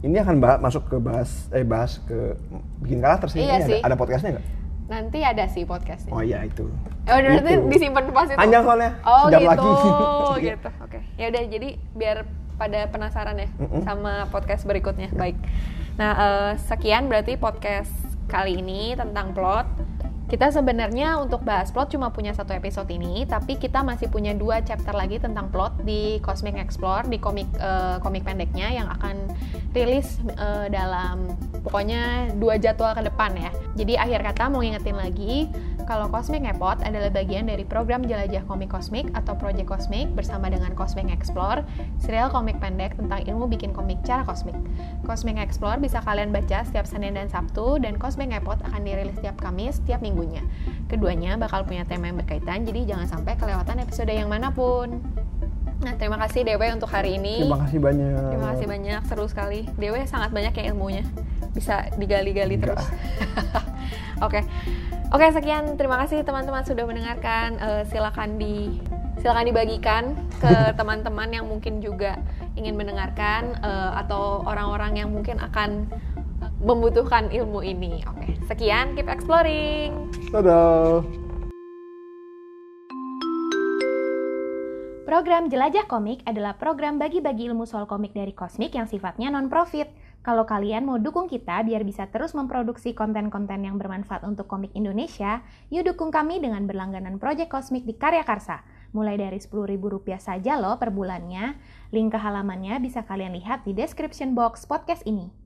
ini akan bahas, masuk ke bahas eh bahas ke bikin karakter sih Iya ini sih. Ada, ada podcastnya nggak Nanti ada sih podcastnya. oh iya itu Oh, berarti Gitu. disimpan pas itu. panjang soalnya Oh sejam gitu. lagi <laughs> gitu. Oke. Ya udah jadi biar pada penasaran ya Mm-mm. sama podcast berikutnya. Baik. Nah, eh, sekian berarti podcast kali ini tentang plot. Kita sebenarnya untuk bahas plot cuma punya satu episode ini, tapi kita masih punya dua chapter lagi tentang plot di Cosmic Explore di komik eh, komik pendeknya yang akan rilis eh, dalam pokoknya dua jadwal ke depan ya. Jadi akhir kata mau ngingetin lagi kalau Cosmic Ngepot adalah bagian dari program Jelajah Komik Kosmik atau Project Cosmic bersama dengan Cosmic Explore, serial komik pendek tentang ilmu bikin komik cara kosmik. Cosmic Explore bisa kalian baca setiap Senin dan Sabtu, dan Cosmic Ngepot akan dirilis setiap Kamis setiap minggunya. Keduanya bakal punya tema yang berkaitan, jadi jangan sampai kelewatan episode yang mana pun. Nah, terima kasih Dewe untuk hari ini. terima kasih banyak Terima kasih banyak, seru sekali. Dewe sangat banyak ya ilmunya. Bisa digali-gali Enggak. terus. <laughs> Oke. Oke, sekian. Terima kasih teman-teman sudah mendengarkan. Eh, silakan di silakan dibagikan ke <laughs> teman-teman yang mungkin juga ingin mendengarkan eh, atau orang-orang yang mungkin akan membutuhkan ilmu ini. Oke. Sekian, keep exploring. dadah Program Jelajah Komik adalah program bagi-bagi ilmu soal komik dari Kosmik yang sifatnya non-profit. Kalau kalian mau dukung kita biar bisa terus memproduksi konten-konten yang bermanfaat untuk komik Indonesia, yuk dukung kami dengan berlangganan Project Kosmik di Karya Karsa. Mulai dari Rp10.000 saja loh per bulannya. Link ke halamannya bisa kalian lihat di description box podcast ini.